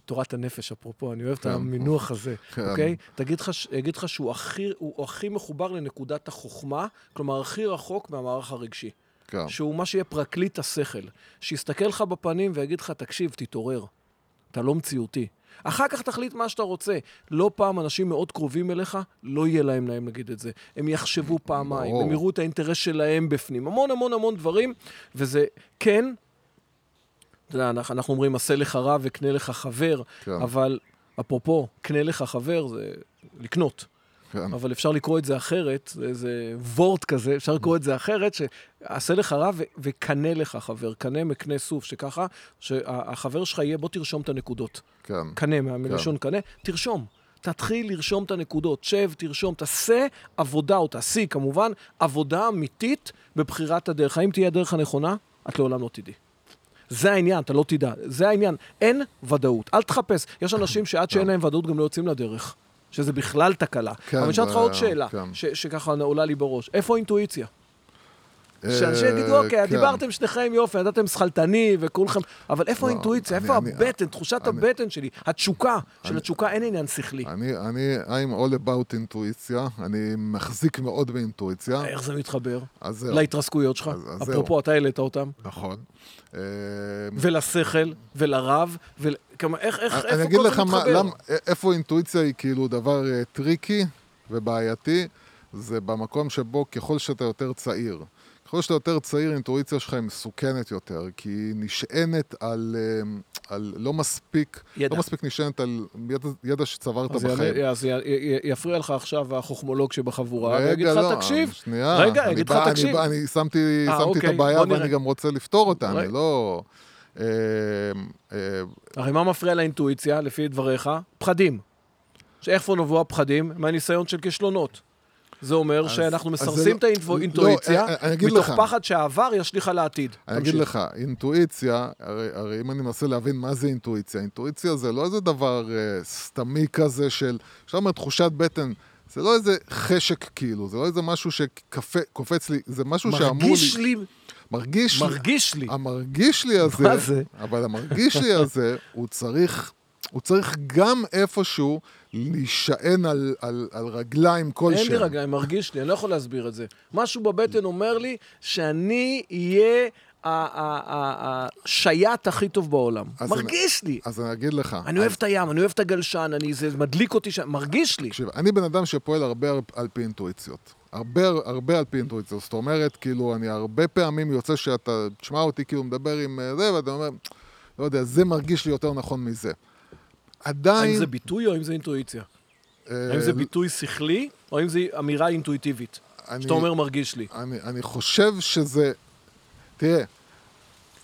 תורת הנפש, אפרופו, אני אוהב את כן. המינוח הזה, כן. אוקיי? תגיד לך, יגיד לך שהוא הכי, הוא הכי מחובר לנקודת החוכמה, כלומר, הכי רחוק מהמערך הרגשי. כן. שהוא מה שיהיה פרקליט השכל. שיסתכל לך בפנים ויגיד לך, תקשיב, תתעורר. אתה לא מציאותי. אחר כך תחליט מה שאתה רוצה. לא פעם אנשים מאוד קרובים אליך, לא יהיה להם להם להגיד את זה. הם יחשבו פעמיים. הם יראו את האינטרס שלהם בפנים. המון המון המון דברים, וזה כן, אתה יודע, אנחנו, אנחנו אומרים, עשה לך רע וקנה לך חבר, כן. אבל אפרופו, קנה לך חבר זה לקנות. כן. אבל אפשר לקרוא את זה אחרת, זה איזה וורט כזה, אפשר לקרוא את זה אחרת, שעשה לך רע ו- וקנה לך חבר, קנה מקנה סוף, שככה, שהחבר שלך יהיה, בוא תרשום את הנקודות. כן. קנה, מה- מלשון קנה, תרשום. תתחיל לרשום את הנקודות, שב, תרשום, תעשה עבודה, או תעשי כמובן, עבודה אמיתית בבחירת הדרך. האם תהיה הדרך הנכונה? את לעולם לא תדעי. זה העניין, אתה לא תדע. זה העניין. אין ודאות. אל תחפש. יש אנשים שעד שאין להם ודאות גם לא יוצאים לדרך. שזה בכלל תקלה. כן, אבל אני אשאל אותך עוד שאלה, כן. ש- שככה עולה לי בראש. איפה האינטואיציה? אה, שאנשים יגידו, אוקיי, כן. דיברתם שניכם יופי, ידעתם שכלתני וכולכם, אבל איפה לא, האינטואיציה? אני- איפה אני- הבטן, תחושת אני- הבטן שלי? התשוקה, של אני- התשוקה אין עניין שכלי. אני, אני, I'm all about אינטואיציה, אני מחזיק מאוד באינטואיציה, איך זה מתחבר? להתרסקויות שלך? אפרופו. אתה העלית אותם. נכון. אה, ולשכל, ולרב, ול... כמה, איך, איך, איפה אני אגיד כל זה לך מה, מתחבר? למ, איפה אינטואיציה היא כאילו דבר אה, tricky ובעייתי, זה במקום שבו ככל שאתה יותר צעיר. ככל שאתה יותר צעיר, האינטואיציה שלך היא מסוכנת יותר, כי היא נשענת על, אה, על לא מספיק, ידע. לא מספיק נשענת על ידע, ידע שצברת אז, בחיים. יענה- אז י- י- יפריע לך עכשיו החוכמולוג שבחבורה, ויגיד לך, לא, תקשיב. שנייה. רגע, אני יגיד בא- לך, אני תקשיב. בא- אני שמתי אה, שמתי את אוקיי, הבעיה בוא נראה. ואני גם רוצה לפתור אותה. אני לא... אה, אה, הרי מה מפריע לאינטואיציה, לפי דבריך? פחדים. שאיפה נבוא הפחדים? מהניסיון של כישלונות. זה אומר אז- שאנחנו מסרסים לא- את האינטואיציה, לא, אני אגיד מתוך לך. פחד שהעבר ישליך על העתיד. אני אגיד תמשיך. לך, אינטואיציה, הרי, הרי אם אני מנסה להבין מה זה אינטואיציה, אינטואיציה זה לא איזה דבר אה, סתמי כזה של, כשאתה אומר תחושת בטן, זה לא איזה חשק כאילו, זה לא איזה משהו שקופץ לי, זה משהו שאמור מרגיש לי... לי, מרגיש לי. מרגיש לי. המרגיש לי הזה, מה זה? אבל המרגיש לי הזה, הוא צריך, הוא צריך גם איפשהו להישען על, על, על רגליים כלשהם. אין לי רגליים, מרגיש לי, אני לא יכול להסביר את זה. משהו בבטן אומר לי שאני אהיה השייט הכי טוב בעולם. אז מרגיש לי. אז אני אגיד לך. אני אוהב את הים, אני אוהב את הגלשן, אני, זה מדליק אותי שם, מרגיש לי. תקשיב, אני בן אדם שפועל הרבה על- על פי אינטואיציות. הרבה, הרבה על פי אינטואיציות. זאת אומרת, כאילו, אני הרבה פעמים יוצא שאתה תשמע אותי כאילו מדבר עם אה, זה, ואתה אומר, לא יודע, זה מרגיש לי יותר נכון מזה. עדיין... האם זה ביטוי או האם זה אינטואיציה? אה, האם זה ביטוי שכלי, או האם זו אמירה אינטואיטיבית? אני- שאתה אומר מרגיש לי. אני, אני חושב שזה... תראה,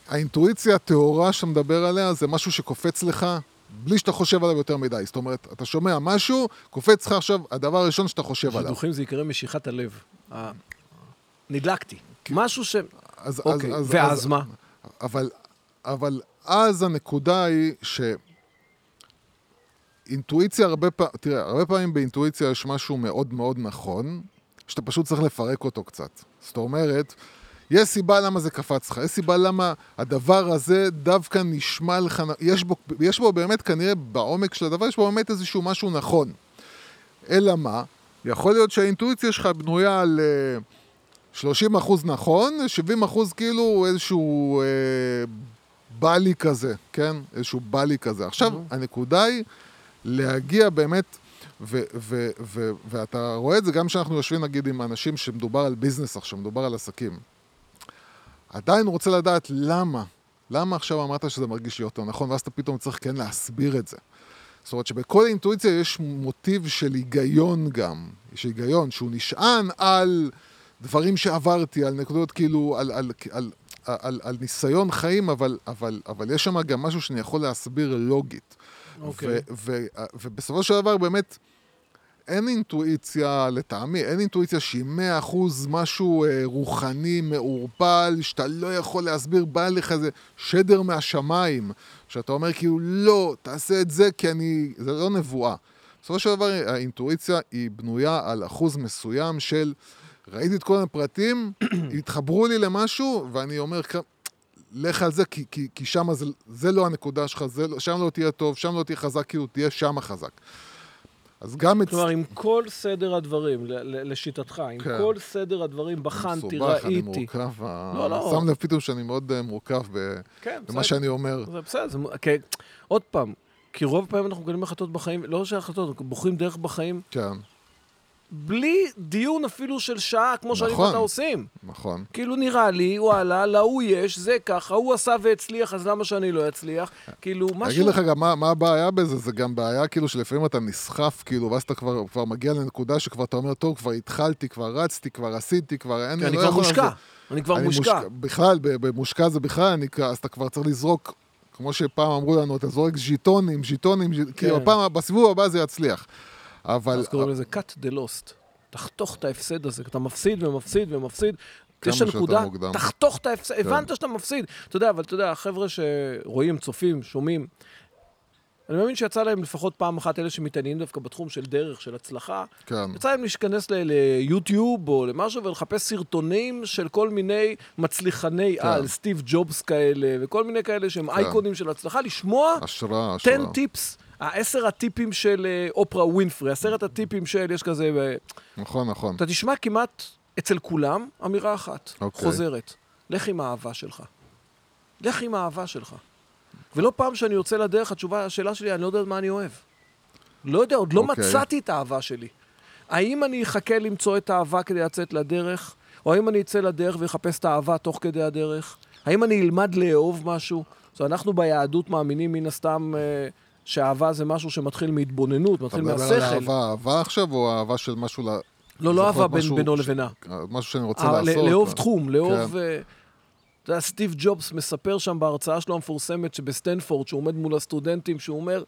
האינטואיציה הטהורה שאתה מדבר עליה זה משהו שקופץ לך בלי שאתה חושב עליו יותר מדי. זאת אומרת, אתה שומע משהו, קופץ לך עכשיו הדבר הראשון שאתה חושב עליו. בשידוכים זה יקרא משיכת הלב. נדלקתי. משהו ש... אז, אוקיי, אז, ואז אז, מה? אבל, אבל אז הנקודה היא ש... אינטואיציה הרבה פעמים, תראה, הרבה פעמים באינטואיציה יש משהו מאוד מאוד נכון, שאתה פשוט צריך לפרק אותו קצת. זאת אומרת, יש סיבה למה זה קפץ לך, יש סיבה למה הדבר הזה דווקא נשמע לך, יש בו, יש בו באמת כנראה בעומק של הדבר, יש בו באמת איזשהו משהו נכון. אלא מה? יכול להיות שהאינטואיציה שלך בנויה על אה, 30 אחוז נכון, 70 אחוז כאילו איזשהו אה, בא לי כזה, כן? איזשהו בא לי כזה. עכשיו, הנקודה היא להגיע באמת, ו- ו- ו- ואתה רואה את זה גם כשאנחנו יושבים נגיד עם אנשים שמדובר על ביזנס עכשיו, מדובר על עסקים. עדיין רוצה לדעת למה, למה עכשיו אמרת שזה מרגיש לי יותר נכון, ואז אתה פתאום צריך כן להסביר את זה. זאת אומרת שבכל אינטואיציה יש מוטיב של היגיון גם, יש היגיון שהוא נשען על דברים שעברתי, על נקודות כאילו, על, על, על, על, על, על ניסיון חיים, אבל, אבל, אבל יש שם גם משהו שאני יכול להסביר לוגית. אוקיי. ו- ו- ובסופו של דבר באמת אין אינטואיציה, לטעמי, אין אינטואיציה שהיא מאה אחוז משהו אה, רוחני, מעורפל, שאתה לא יכול להסביר, בא לך איזה שדר מהשמיים, שאתה אומר כאילו, לא, תעשה את זה כי אני... זה לא נבואה. בסופו של דבר האינטואיציה היא בנויה על אחוז מסוים של ראיתי את כל הפרטים, התחברו לי למשהו, ואני אומר, "כ- לך על זה, כי, כי, כי שם זה, זה לא הנקודה שלך, זה, לא- שם לא תהיה טוב, שם לא תהיה חזק, כאילו תהיה שם חזק. אז גם את... כלומר, עם כל סדר הדברים, לשיטתך, עם כן. כל סדר הדברים, בחנתי, מסובך, אני ראיתי. מורכב. לא, לא. שם לב פתאום שאני מאוד אה, מורכב ב- כן, בסדר. במה שאני אומר. זה בסדר, זה... כי- עוד פעם, כי רוב הפעמים אנחנו מקבלים החלטות בחיים, לא שהחלטות, אנחנו בוחרים דרך בחיים, כן, בלי דיון אפילו של שעה, כמו שאני נכון. ואתה עושים. נכון. כאילו נראה לי, וואלה, להוא יש, זה ככה, הוא עשה והצליח, אז למה שאני לא אצליח? כאילו, משהו... אגיד לך גם מה, מה הבעיה בזה, זה גם בעיה כאילו שלפעמים אתה נסחף כאילו, ואז אתה כבר, כבר מגיע לנקודה שכבר אתה אומר, טוב, כבר התחלתי, כבר רצתי, כבר עשיתי, כבר אין... כי אני לא כבר מושקע. לעשות." אני כבר אני מושקע. בכלל, במושקע זה בכלל, אני, אז אתה כבר צריך לזרוק, כמו שפעם אמרו לנו, אתה זורק ז'יטונים, ז'יטונים, ז'יט- כאילו, הפעם, בסיבוב הבא זה יצליח. אבל... אז קוראים לזה cut the lost. תחתוך את ההפסד הזה, אתה מפסיד ומפסיד ומפסיד. יש נקודה. כן. תחתוך את ההפסד, הבנת שאתה מפסיד. אתה יודע, אבל אתה יודע, החבר'ה שרואים, צופים, שומעים, אני מאמין שיצא להם לפחות פעם אחת, אלה שמתעניינים דווקא בתחום של דרך, של הצלחה, כן. יצא להם להיכנס ליוטיוב או למשהו ולחפש סרטונים של כל מיני מצליחני כן. על, סטיב ג'ובס כאלה, וכל מיני כאלה שהם אייקונים של הצלחה, לשמוע השראה, השראה. 10 טיפס, העשר הטיפים של אה, אופרה ווינפרי, עשרת הטיפים של, יש כזה, אה, נכון, נכון. אתה תשמע כמעט אצל כולם אמירה אחת, אוקיי. חוזרת, לך עם האהבה שלך. לך עם האהבה שלך. ולא פעם שאני יוצא לדרך, התשובה, השאלה שלי, אני לא יודע מה אני אוהב. לא יודע, עוד לא אוקיי. מצאתי את האהבה שלי. האם אני אחכה למצוא את האהבה כדי לצאת לדרך? או האם אני אצא לדרך ואחפש את האהבה תוך כדי הדרך? האם אני אלמד לאהוב משהו? אז אנחנו ביהדות מאמינים מן הסתם אה, שאהבה זה משהו שמתחיל מהתבוננות, אתה מתחיל מדבר מהשכל. על אהבה, אהבה עכשיו, או אהבה של משהו ל... לא, לא אהבה בין, משהו בינו לבינה. משהו שאני רוצה אה, לעשות. לאהוב אה, תחום, לאהוב... כן. אה, אתה יודע, סטיב ג'ובס מספר שם בהרצאה שלו המפורסמת שבסטנפורד, שהוא עומד מול הסטודנטים, שהוא אומר,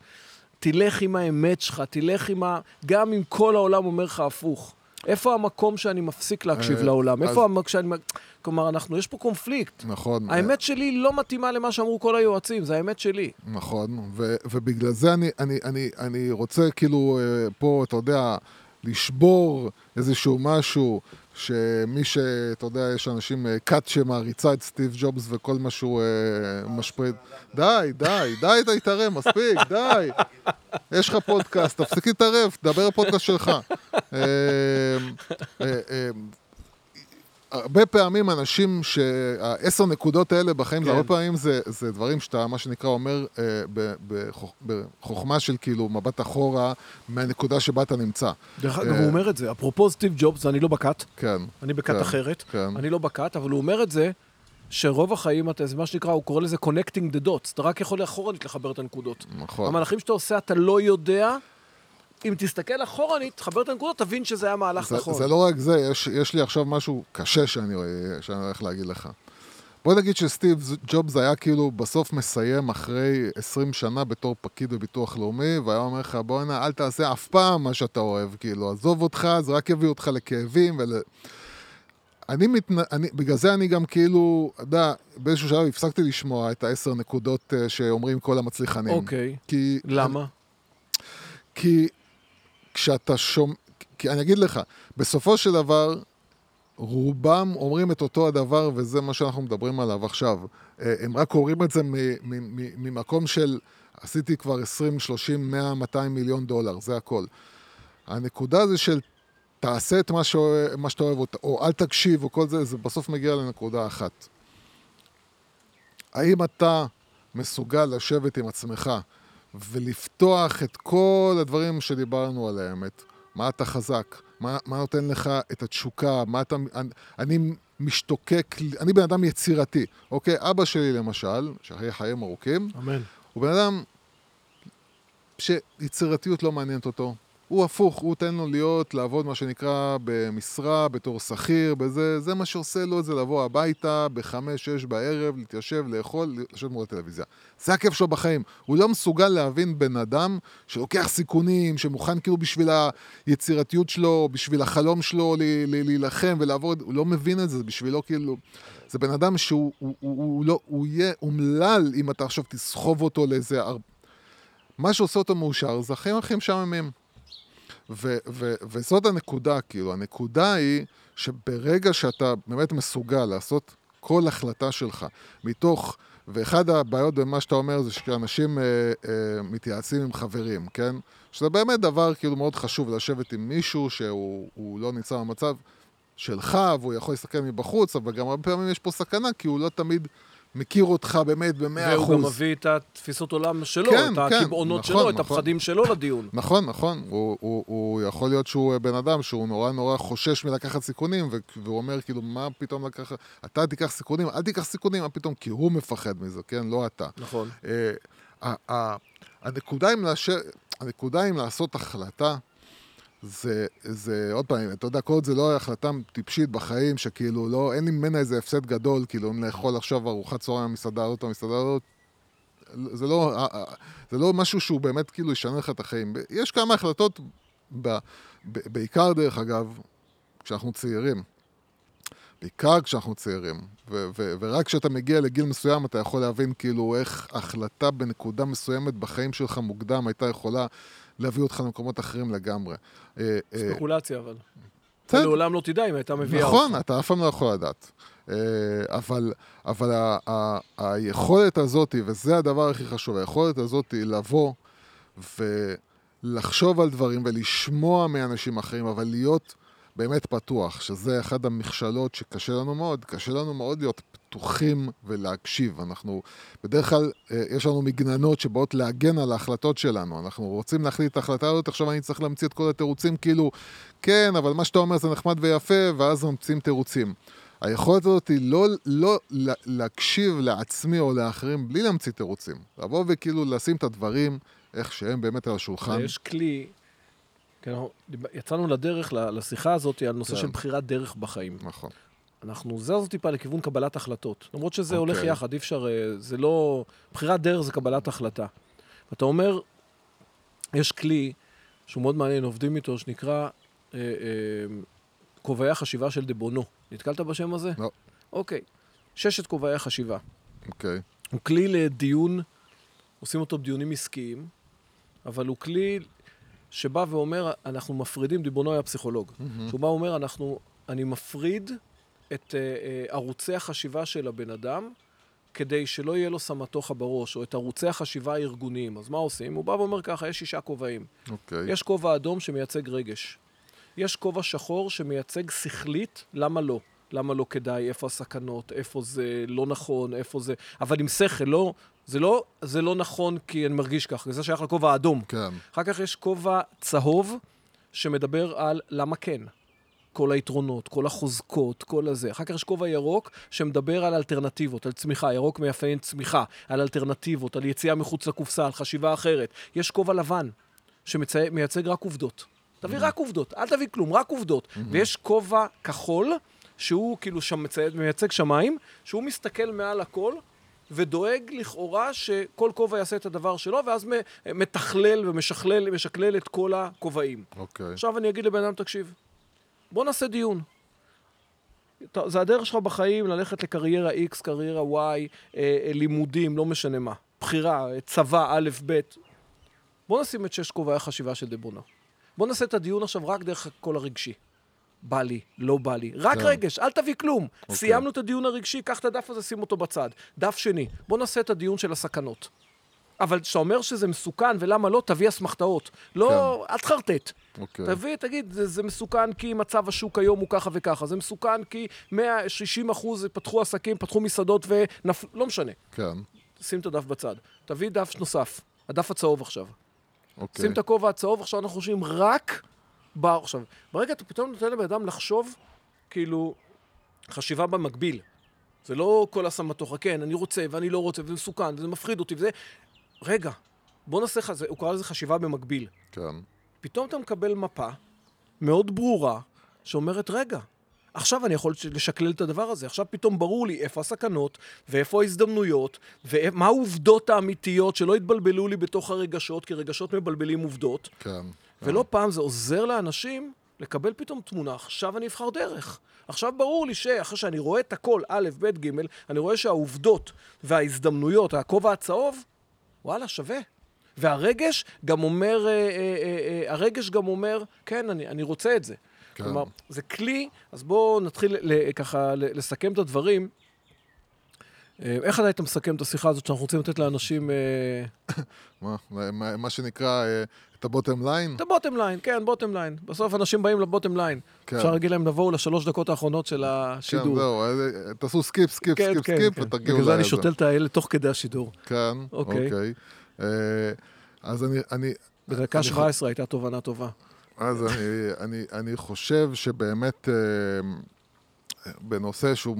תלך עם האמת שלך, תלך עם ה... גם אם כל העולם אומר לך הפוך. איפה המקום שאני מפסיק להקשיב אה, לעולם? איפה המקום שאני... כלומר, אנחנו, יש פה קונפליקט. נכון. האמת שלי לא מתאימה למה שאמרו כל היועצים, זה האמת שלי. נכון, ו- ובגלל זה אני, אני, אני, אני רוצה כאילו אה, פה, אתה יודע, לשבור איזשהו משהו, שמי ש... אתה יודע, יש אנשים, אה, כת שמעריצה את סטיב ג'ובס וכל מה שהוא משפריד. די, די, די, די, תתערב, מספיק, די. יש לך פודקאסט, תפסיק להתערב, תדבר בפודקאסט שלך. אה, אה, אה, הרבה פעמים אנשים שהעשר נקודות האלה בחיים, כן. הרבה פעמים זה, זה דברים שאתה, מה שנקרא, אומר אה, ב- בחוכ- בחוכמה של כאילו מבט אחורה מהנקודה שבה אתה נמצא. דרך אגב, אה, הוא אומר את זה. אפרופו סטיב ג'ובס, ואני לא בכת, כן. אני בכת כן, אחרת, כן. אני לא בכת, אבל הוא אומר את זה, שרוב החיים, אתה, זה מה שנקרא, הוא קורא לזה connecting the dots. אתה רק יכול אחורנית לחבר את הנקודות. נכון. המהלכים שאתה עושה, אתה לא יודע. אם תסתכל אחורנית, תחבר את הנקודות, תבין שזה היה מהלך זה, נכון. זה לא רק זה, יש, יש לי עכשיו משהו קשה שאני, שאני הולך להגיד לך. בוא נגיד שסטיב ג'ובס היה כאילו בסוף מסיים אחרי 20 שנה בתור פקיד בביטוח לאומי, והיה אומר לך, בוא'נה, אל תעשה אף פעם מה שאתה אוהב, כאילו, עזוב אותך, זה רק יביא אותך לכאבים ול... אני מתנ... אני, בגלל זה אני גם כאילו, אתה יודע, באיזשהו שלב הפסקתי לשמוע את העשר נקודות אה, שאומרים כל המצליחנים. אוקיי. כי... למה? כי כשאתה שומע, כי אני אגיד לך, בסופו של דבר, רובם אומרים את אותו הדבר, וזה מה שאנחנו מדברים עליו עכשיו. אה, הם רק אומרים את זה ממקום של, עשיתי כבר 20, 30, 100, 200 מיליון דולר, זה הכל. הנקודה זה של תעשה את מה, שאוה- מה שאתה אוהב, או, או אל תקשיב, או כל זה, זה בסוף מגיע לנקודה אחת. האם אתה מסוגל לשבת עם עצמך ולפתוח את כל הדברים שדיברנו עליהם, את מה אתה חזק, מה, מה נותן לך את התשוקה, מה אתה... אני, אני משתוקק, אני בן אדם יצירתי, אוקיי? אבא שלי למשל, שחיי חיים ארוכים, אמן. הוא בן אדם שיצירתיות לא מעניינת אותו. הוא הפוך, הוא תן לו להיות, לעבוד מה שנקרא במשרה, בתור שכיר, בזה, זה מה שעושה לו את זה לבוא הביתה בחמש, שש בערב, להתיישב, לאכול, לשבת מול הטלוויזיה. זה הכיף שלו בחיים. הוא לא מסוגל להבין בן אדם שלוקח סיכונים, שמוכן כאילו בשביל היצירתיות שלו, בשביל החלום שלו להילחם ולעבוד, הוא לא מבין את זה, בשבילו כאילו... זה בן אדם שהוא הוא, הוא, הוא לא, הוא יהיה אומלל אם אתה עכשיו תסחוב אותו לאיזה... מה שעושה אותו מאושר זה החיים הכי משעממים. ו- ו- וזאת הנקודה, כאילו, הנקודה היא שברגע שאתה באמת מסוגל לעשות כל החלטה שלך מתוך, ואחד הבעיות במה שאתה אומר זה שאנשים אה, אה, מתייעצים עם חברים, כן? שזה באמת דבר כאילו מאוד חשוב לשבת עם מישהו שהוא הוא לא נמצא במצב שלך והוא יכול להסתכל מבחוץ, אבל גם הרבה פעמים יש פה סכנה כי הוא לא תמיד מכיר אותך באמת במאה אחוז. והוא גם מביא את התפיסות עולם שלו, כן, את כן, הקבעונות נכון, שלו, את נכון. הפחדים שלו לדיון. נכון, נכון. הוא, הוא, הוא יכול להיות שהוא בן אדם שהוא נורא נורא חושש מלקחת סיכונים, והוא אומר כאילו, מה פתאום לקחת... אתה תיקח סיכונים, אל תיקח סיכונים, מה פתאום? כי הוא מפחד מזה, כן? לא אתה. נכון. אה, הנקודה עם, לאשר, הנקודה עם לעשות החלטה, זה, זה, עוד פעם, אתה יודע, כל עוד זה לא החלטה טיפשית בחיים, שכאילו, לא, אין לי ממנה איזה הפסד גדול, כאילו, אם לאכול עכשיו ארוחת צהריים במסעדה הזאת, המסעדה הזאת, זה לא, אה, אה, זה לא משהו שהוא באמת כאילו ישנה לך את החיים. יש כמה החלטות, ב, ב, בעיקר דרך אגב, כשאנחנו צעירים. בעיקר כשאנחנו צעירים, ו- ו- ורק כשאתה מגיע לגיל מסוים אתה יכול להבין כאילו איך החלטה בנקודה מסוימת בחיים שלך מוקדם הייתה יכולה להביא אותך למקומות אחרים לגמרי. אה, אה, ספקולציה, אבל. אתה לעולם לא תדע אם הייתה מביאה אותך. נכון, אתה אף פעם לא יכול לדעת. אה, אבל, אבל ה, ה, היכולת הזאת, וזה הדבר הכי חשוב, היכולת הזאת היא לבוא ולחשוב על דברים ולשמוע מאנשים אחרים, אבל להיות באמת פתוח, שזה אחד המכשלות שקשה לנו מאוד. קשה לנו מאוד להיות פתוחים ולהקשיב. אנחנו, בדרך כלל, אה, יש לנו מגננות שבאות להגן על ההחלטות שלנו. אנחנו רוצים להחליט את ההחלטה הזאת, עכשיו אני צריך להמציא את כל התירוצים, כאילו, כן, אבל מה שאתה אומר זה נחמד ויפה, ואז ממציאים תירוצים. היכולת הזאת היא לא, לא לה- להקשיב לעצמי או לאחרים בלי להמציא תירוצים. לבוא וכאילו לשים את הדברים איך שהם באמת על השולחן. יש כלי, כן, אנחנו דיב- יצאנו לדרך, לשיחה הזאת, על נושא כן. של בחירת דרך בחיים. נכון. אנחנו זזנו טיפה לכיוון קבלת החלטות. למרות שזה הולך אוקיי. יחד, אי אפשר, אה, זה לא... בחירת דרך זה קבלת החלטה. ואתה אומר, יש כלי שהוא מאוד מעניין, עובדים איתו, שנקרא אה, אה, כובעי החשיבה של דה בונו. נתקלת בשם הזה? לא. אוקיי. ששת כובעי החשיבה. אוקיי. הוא כלי לדיון, עושים אותו בדיונים עסקיים, אבל הוא כלי שבא ואומר, אנחנו מפרידים, דיבונו היה פסיכולוג, שהוא בא ואומר, אנחנו, אני מפריד את אה, אה, ערוצי החשיבה של הבן אדם, כדי שלא יהיה לו סמטוחה בראש, או את ערוצי החשיבה הארגוניים. אז מה עושים? הוא בא ואומר ככה, יש שישה כובעים. אוקיי. יש כובע אדום שמייצג רגש. יש כובע שחור שמייצג שכלית, למה לא? למה לא כדאי, איפה הסכנות, איפה זה לא נכון, איפה זה... אבל עם שכל, לא... זה לא, זה לא נכון כי אני מרגיש ככה, זה שייך לכובע האדום. כן. אחר כך יש כובע צהוב שמדבר על למה כן. כל היתרונות, כל החוזקות, כל הזה. אחר כך יש כובע ירוק שמדבר על אלטרנטיבות, על צמיחה. ירוק מאפיין צמיחה, על אלטרנטיבות, על יציאה מחוץ לקופסה, על חשיבה אחרת. יש כובע לבן שמייצג רק עובדות. תביא רק עובדות, אל תביא כלום, רק עובדות. ויש כובע כחול, שהוא כאילו שם מייצג שמיים, שהוא מסתכל מעל הכל. ודואג לכאורה שכל כובע יעשה את הדבר שלו, ואז מתכלל ומשכלל משקלל את כל הכובעים. אוקיי. עכשיו אני אגיד לבן אדם, תקשיב, בוא נעשה דיון. זה הדרך שלך בחיים ללכת לקריירה X, קריירה Y, אה, אה, לימודים, לא משנה מה. בחירה, אה, צבא, א', ב'. בוא נשים את שש כובעי החשיבה של דבונה. בוא נעשה את הדיון עכשיו רק דרך הקול הרגשי. בא לי, לא בא לי. רק כן. רגש, אל תביא כלום. אוקיי. סיימנו את הדיון הרגשי, קח את הדף הזה, שים אותו בצד. דף שני, בוא נעשה את הדיון של הסכנות. אבל כשאתה אומר שזה מסוכן ולמה לא, תביא אסמכתאות. לא, אל תחרטט. אוקיי. תביא, תגיד, זה, זה מסוכן כי מצב השוק היום הוא ככה וככה, זה מסוכן כי 160 אחוז פתחו עסקים, פתחו מסעדות ונפלו, לא משנה. כן. שים את הדף בצד. תביא דף נוסף. הדף הצהוב עכשיו. אוקיי. שים את הכובע הצהוב, עכשיו אנחנו חושבים רק ב... עכשיו, ברגע אתה פתאום נותן לבן אדם לחשוב, כאילו, חשיבה במקביל. זה לא כל הסמטוחה, כן, אני רוצה ואני לא רוצה, וזה מסוכן, וזה מפחיד אותי, וזה... רגע, בוא נעשה לך, זה- הוא קרא לזה חשיבה במקביל. כן. פתאום אתה מקבל מפה מאוד ברורה, שאומרת, רגע, עכשיו אני יכול לשקלל את הדבר הזה, עכשיו פתאום ברור לי איפה הסכנות, ואיפה ההזדמנויות, ומה העובדות האמיתיות, שלא יתבלבלו לי בתוך הרגשות, כי רגשות מבלבלים עובדות. כן. ולא פעם זה עוזר לאנשים לקבל פתאום תמונה, עכשיו אני אבחר דרך. עכשיו ברור לי שאחרי שאני רואה את הכל, א', ב', ג', אני רואה שהעובדות וההזדמנויות, הכובע הצהוב, וואלה, שווה. והרגש גם אומר, אה, אה, אה, אה, הרגש גם אומר, כן, אני, אני רוצה את זה. כן. כלומר, זה כלי, אז בואו נתחיל ל, ככה ל- לסכם את הדברים. אה, איך אתה היית מסכם את השיחה הזאת שאנחנו רוצים לתת לאנשים... אה, מה, מה, שנקרא, אה, את הבוטם ליין? את הבוטם ליין, כן, בוטם ליין. בסוף אנשים באים לבוטם ליין. כן. אפשר להגיד להם לבואו לשלוש דקות האחרונות של כן, השידור. זהו, אה, תעשו skip, skip, כן, skip, כן, skip, כן. ותגיעו בגלל זה אני. שותל את האלה תוך כדי השידור. כן, אוקיי. אוקיי. אה, אז אני, אני, בדקה אני 17 הייתה תובנה טובה. אז אני, אני, אני חושב שבאמת אה, בנושא שהוא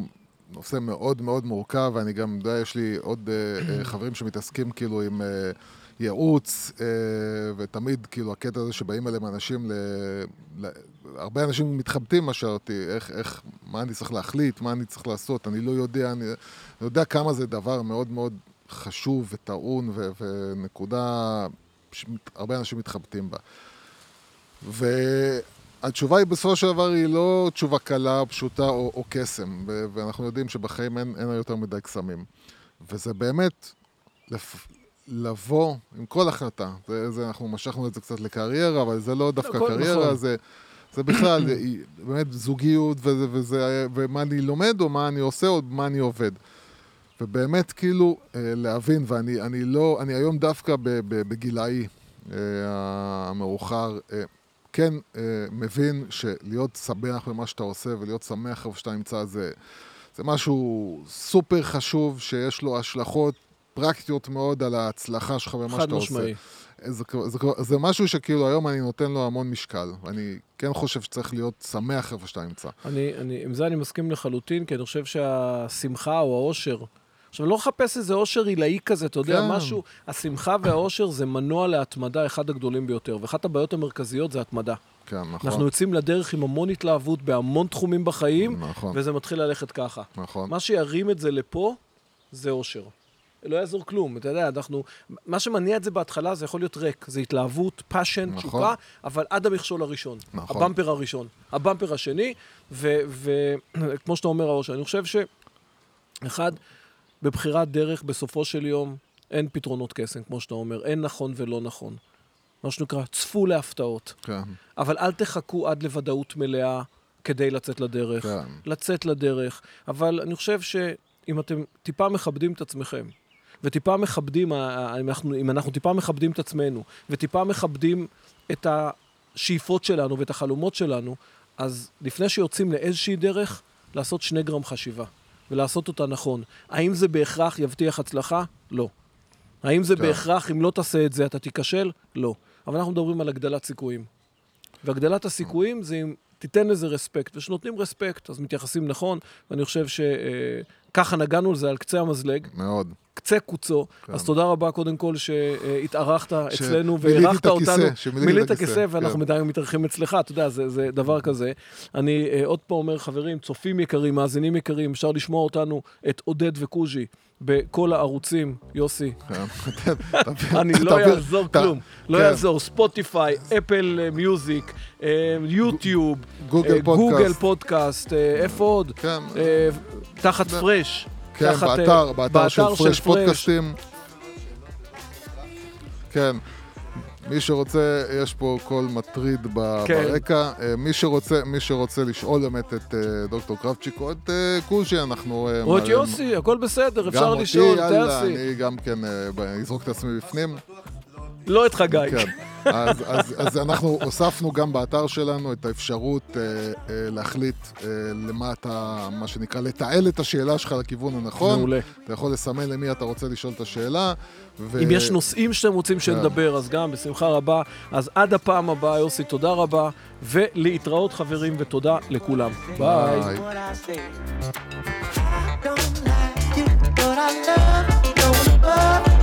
נושא מאוד מאוד מורכב, ואני גם יודע, יש לי עוד אה, אה, חברים שמתעסקים כאילו עם אה, ייעוץ, אה, ותמיד כאילו הקטע הזה שבאים אליהם אנשים, ל, ל, הרבה אנשים מתחבטים מה שאלתי, איך, איך, מה אני צריך להחליט, מה אני צריך לעשות, אני לא יודע, אני, אני יודע כמה זה דבר מאוד מאוד חשוב וטעון ו, ונקודה שהרבה אנשים מתחבטים בה. והתשובה היא בסופו של דבר היא לא תשובה קלה, פשוטה או, או קסם, ו- ואנחנו יודעים שבחיים אין, אין יותר מדי קסמים. וזה באמת לפ... לבוא עם כל החלטה, זה, זה, אנחנו משכנו את זה קצת לקריירה, אבל זה לא דווקא הכל קריירה, נכון. זה, זה בכלל באמת זוגיות, וזה, וזה, ומה אני לומד, או מה אני עושה, או מה אני עובד. ובאמת כאילו אה, להבין, ואני אני לא, אני היום דווקא בגילאי אה, המאוחר, אה, כן מבין שלהיות שמח במה שאתה עושה ולהיות שמח איפה שאתה נמצא זה, זה משהו סופר חשוב שיש לו השלכות פרקטיות מאוד על ההצלחה שלך במה שאתה עושה. משמעי. זה, זה, זה משהו שכאילו היום אני נותן לו המון משקל, ואני כן חושב שצריך להיות שמח איפה שאתה נמצא. אני, אני, עם זה אני מסכים לחלוטין, כי אני חושב שהשמחה או העושר... עכשיו, לא לחפש איזה עושר עילאי כזה, אתה יודע, כן. משהו... השמחה והעושר זה מנוע להתמדה אחד הגדולים ביותר, ואחת הבעיות המרכזיות זה התמדה. כן, נכון. אנחנו יוצאים לדרך עם המון התלהבות בהמון תחומים בחיים, נכון, וזה מתחיל ללכת ככה. נכון. מה שירים את זה לפה, זה אושר. לא יעזור כלום, אתה יודע, אנחנו... מה שמניע את זה בהתחלה זה יכול להיות ריק, זה התלהבות, passion, נכון. תשוקה, אבל עד המכשול הראשון. נכון. ה bumper הראשון. ה bumper השני, וכמו שאתה אומר, האושר, אני חושב ש... אחד, בבחירת דרך, בסופו של יום, אין פתרונות קסם, כמו שאתה אומר, אין נכון ולא נכון. מה שנקרא, צפו להפתעות. כן, אבל אל תחכו עד לוודאות מלאה כדי לצאת לדרך. כן. לצאת לדרך. אבל אני חושב שאם אתם טיפה מכבדים את עצמכם, וטיפה מכבדים, ה- אם אנחנו, אם אנחנו טיפה מכבדים את עצמנו, וטיפה מכבדים את השאיפות שלנו ואת החלומות שלנו, אז לפני שיוצאים לאיזושהי דרך, לעשות שני גרם חשיבה, ולעשות אותה נכון. האם זה בהכרח יבטיח הצלחה? לא. האם זה כן. בהכרח, אם לא תעשה את זה, אתה תיכשל? לא. אבל אנחנו מדברים על הגדלת סיכויים. והגדלת הסיכויים זה אם תיתן לזה רספקט, וכשנותנים רספקט, אז מתייחסים נכון, ואני חושב שככה נגענו לזה על קצה המזלג, מאוד. קצה קוצו. כן. אז תודה רבה קודם כל שהתארחת ש- אצלנו הכיסא, אותנו. מילאת את הכיסא, ואנחנו כן. מדי מתארחים אצלך, אתה יודע, זה, זה דבר כזה. אני אה, עוד פעם אומר, חברים, צופים יקרים, מאזינים יקרים, אפשר לשמוע אותנו, את עודד וקוז'י, בכל הערוצים, יוסי. כן. אני לא יעזור ת- כלום, לא כן. יעזור, ספוטיפיי, אפל אה, מיוזיק, אה, יוטיוב, גוגל פודקאסט. איפה עוד? כן. תחת פרש. כן, תחת, אה, באתר, באתר של פרש פודקאסטים. כן. מי שרוצה, יש פה קול מטריד ב- כן. ברקע. אה, מי שרוצה, מי שרוצה לשאול באמת את אה, דוקטור קרבצ'יק או את קוז'י, אנחנו... או את יוסי, הכל בסדר, גם אפשר אותי, לשאול, יאללה, טייסי. אני גם כן אזרוק את עצמי בפנים. לא את חגי. כן. אז, אז, אז אנחנו הוספנו גם באתר שלנו את האפשרות אה, אה, להחליט אה, למה אתה, מה שנקרא, לתעל את השאלה שלך לכיוון הנכון. מעולה. אתה יכול לסמן למי אתה רוצה לשאול את השאלה. ו... אם יש נושאים שאתם רוצים כן. שנדבר, אז גם, בשמחה רבה. אז עד הפעם הבאה, יוסי, תודה רבה, ולהתראות חברים, ותודה לכולם. ביי. ביי.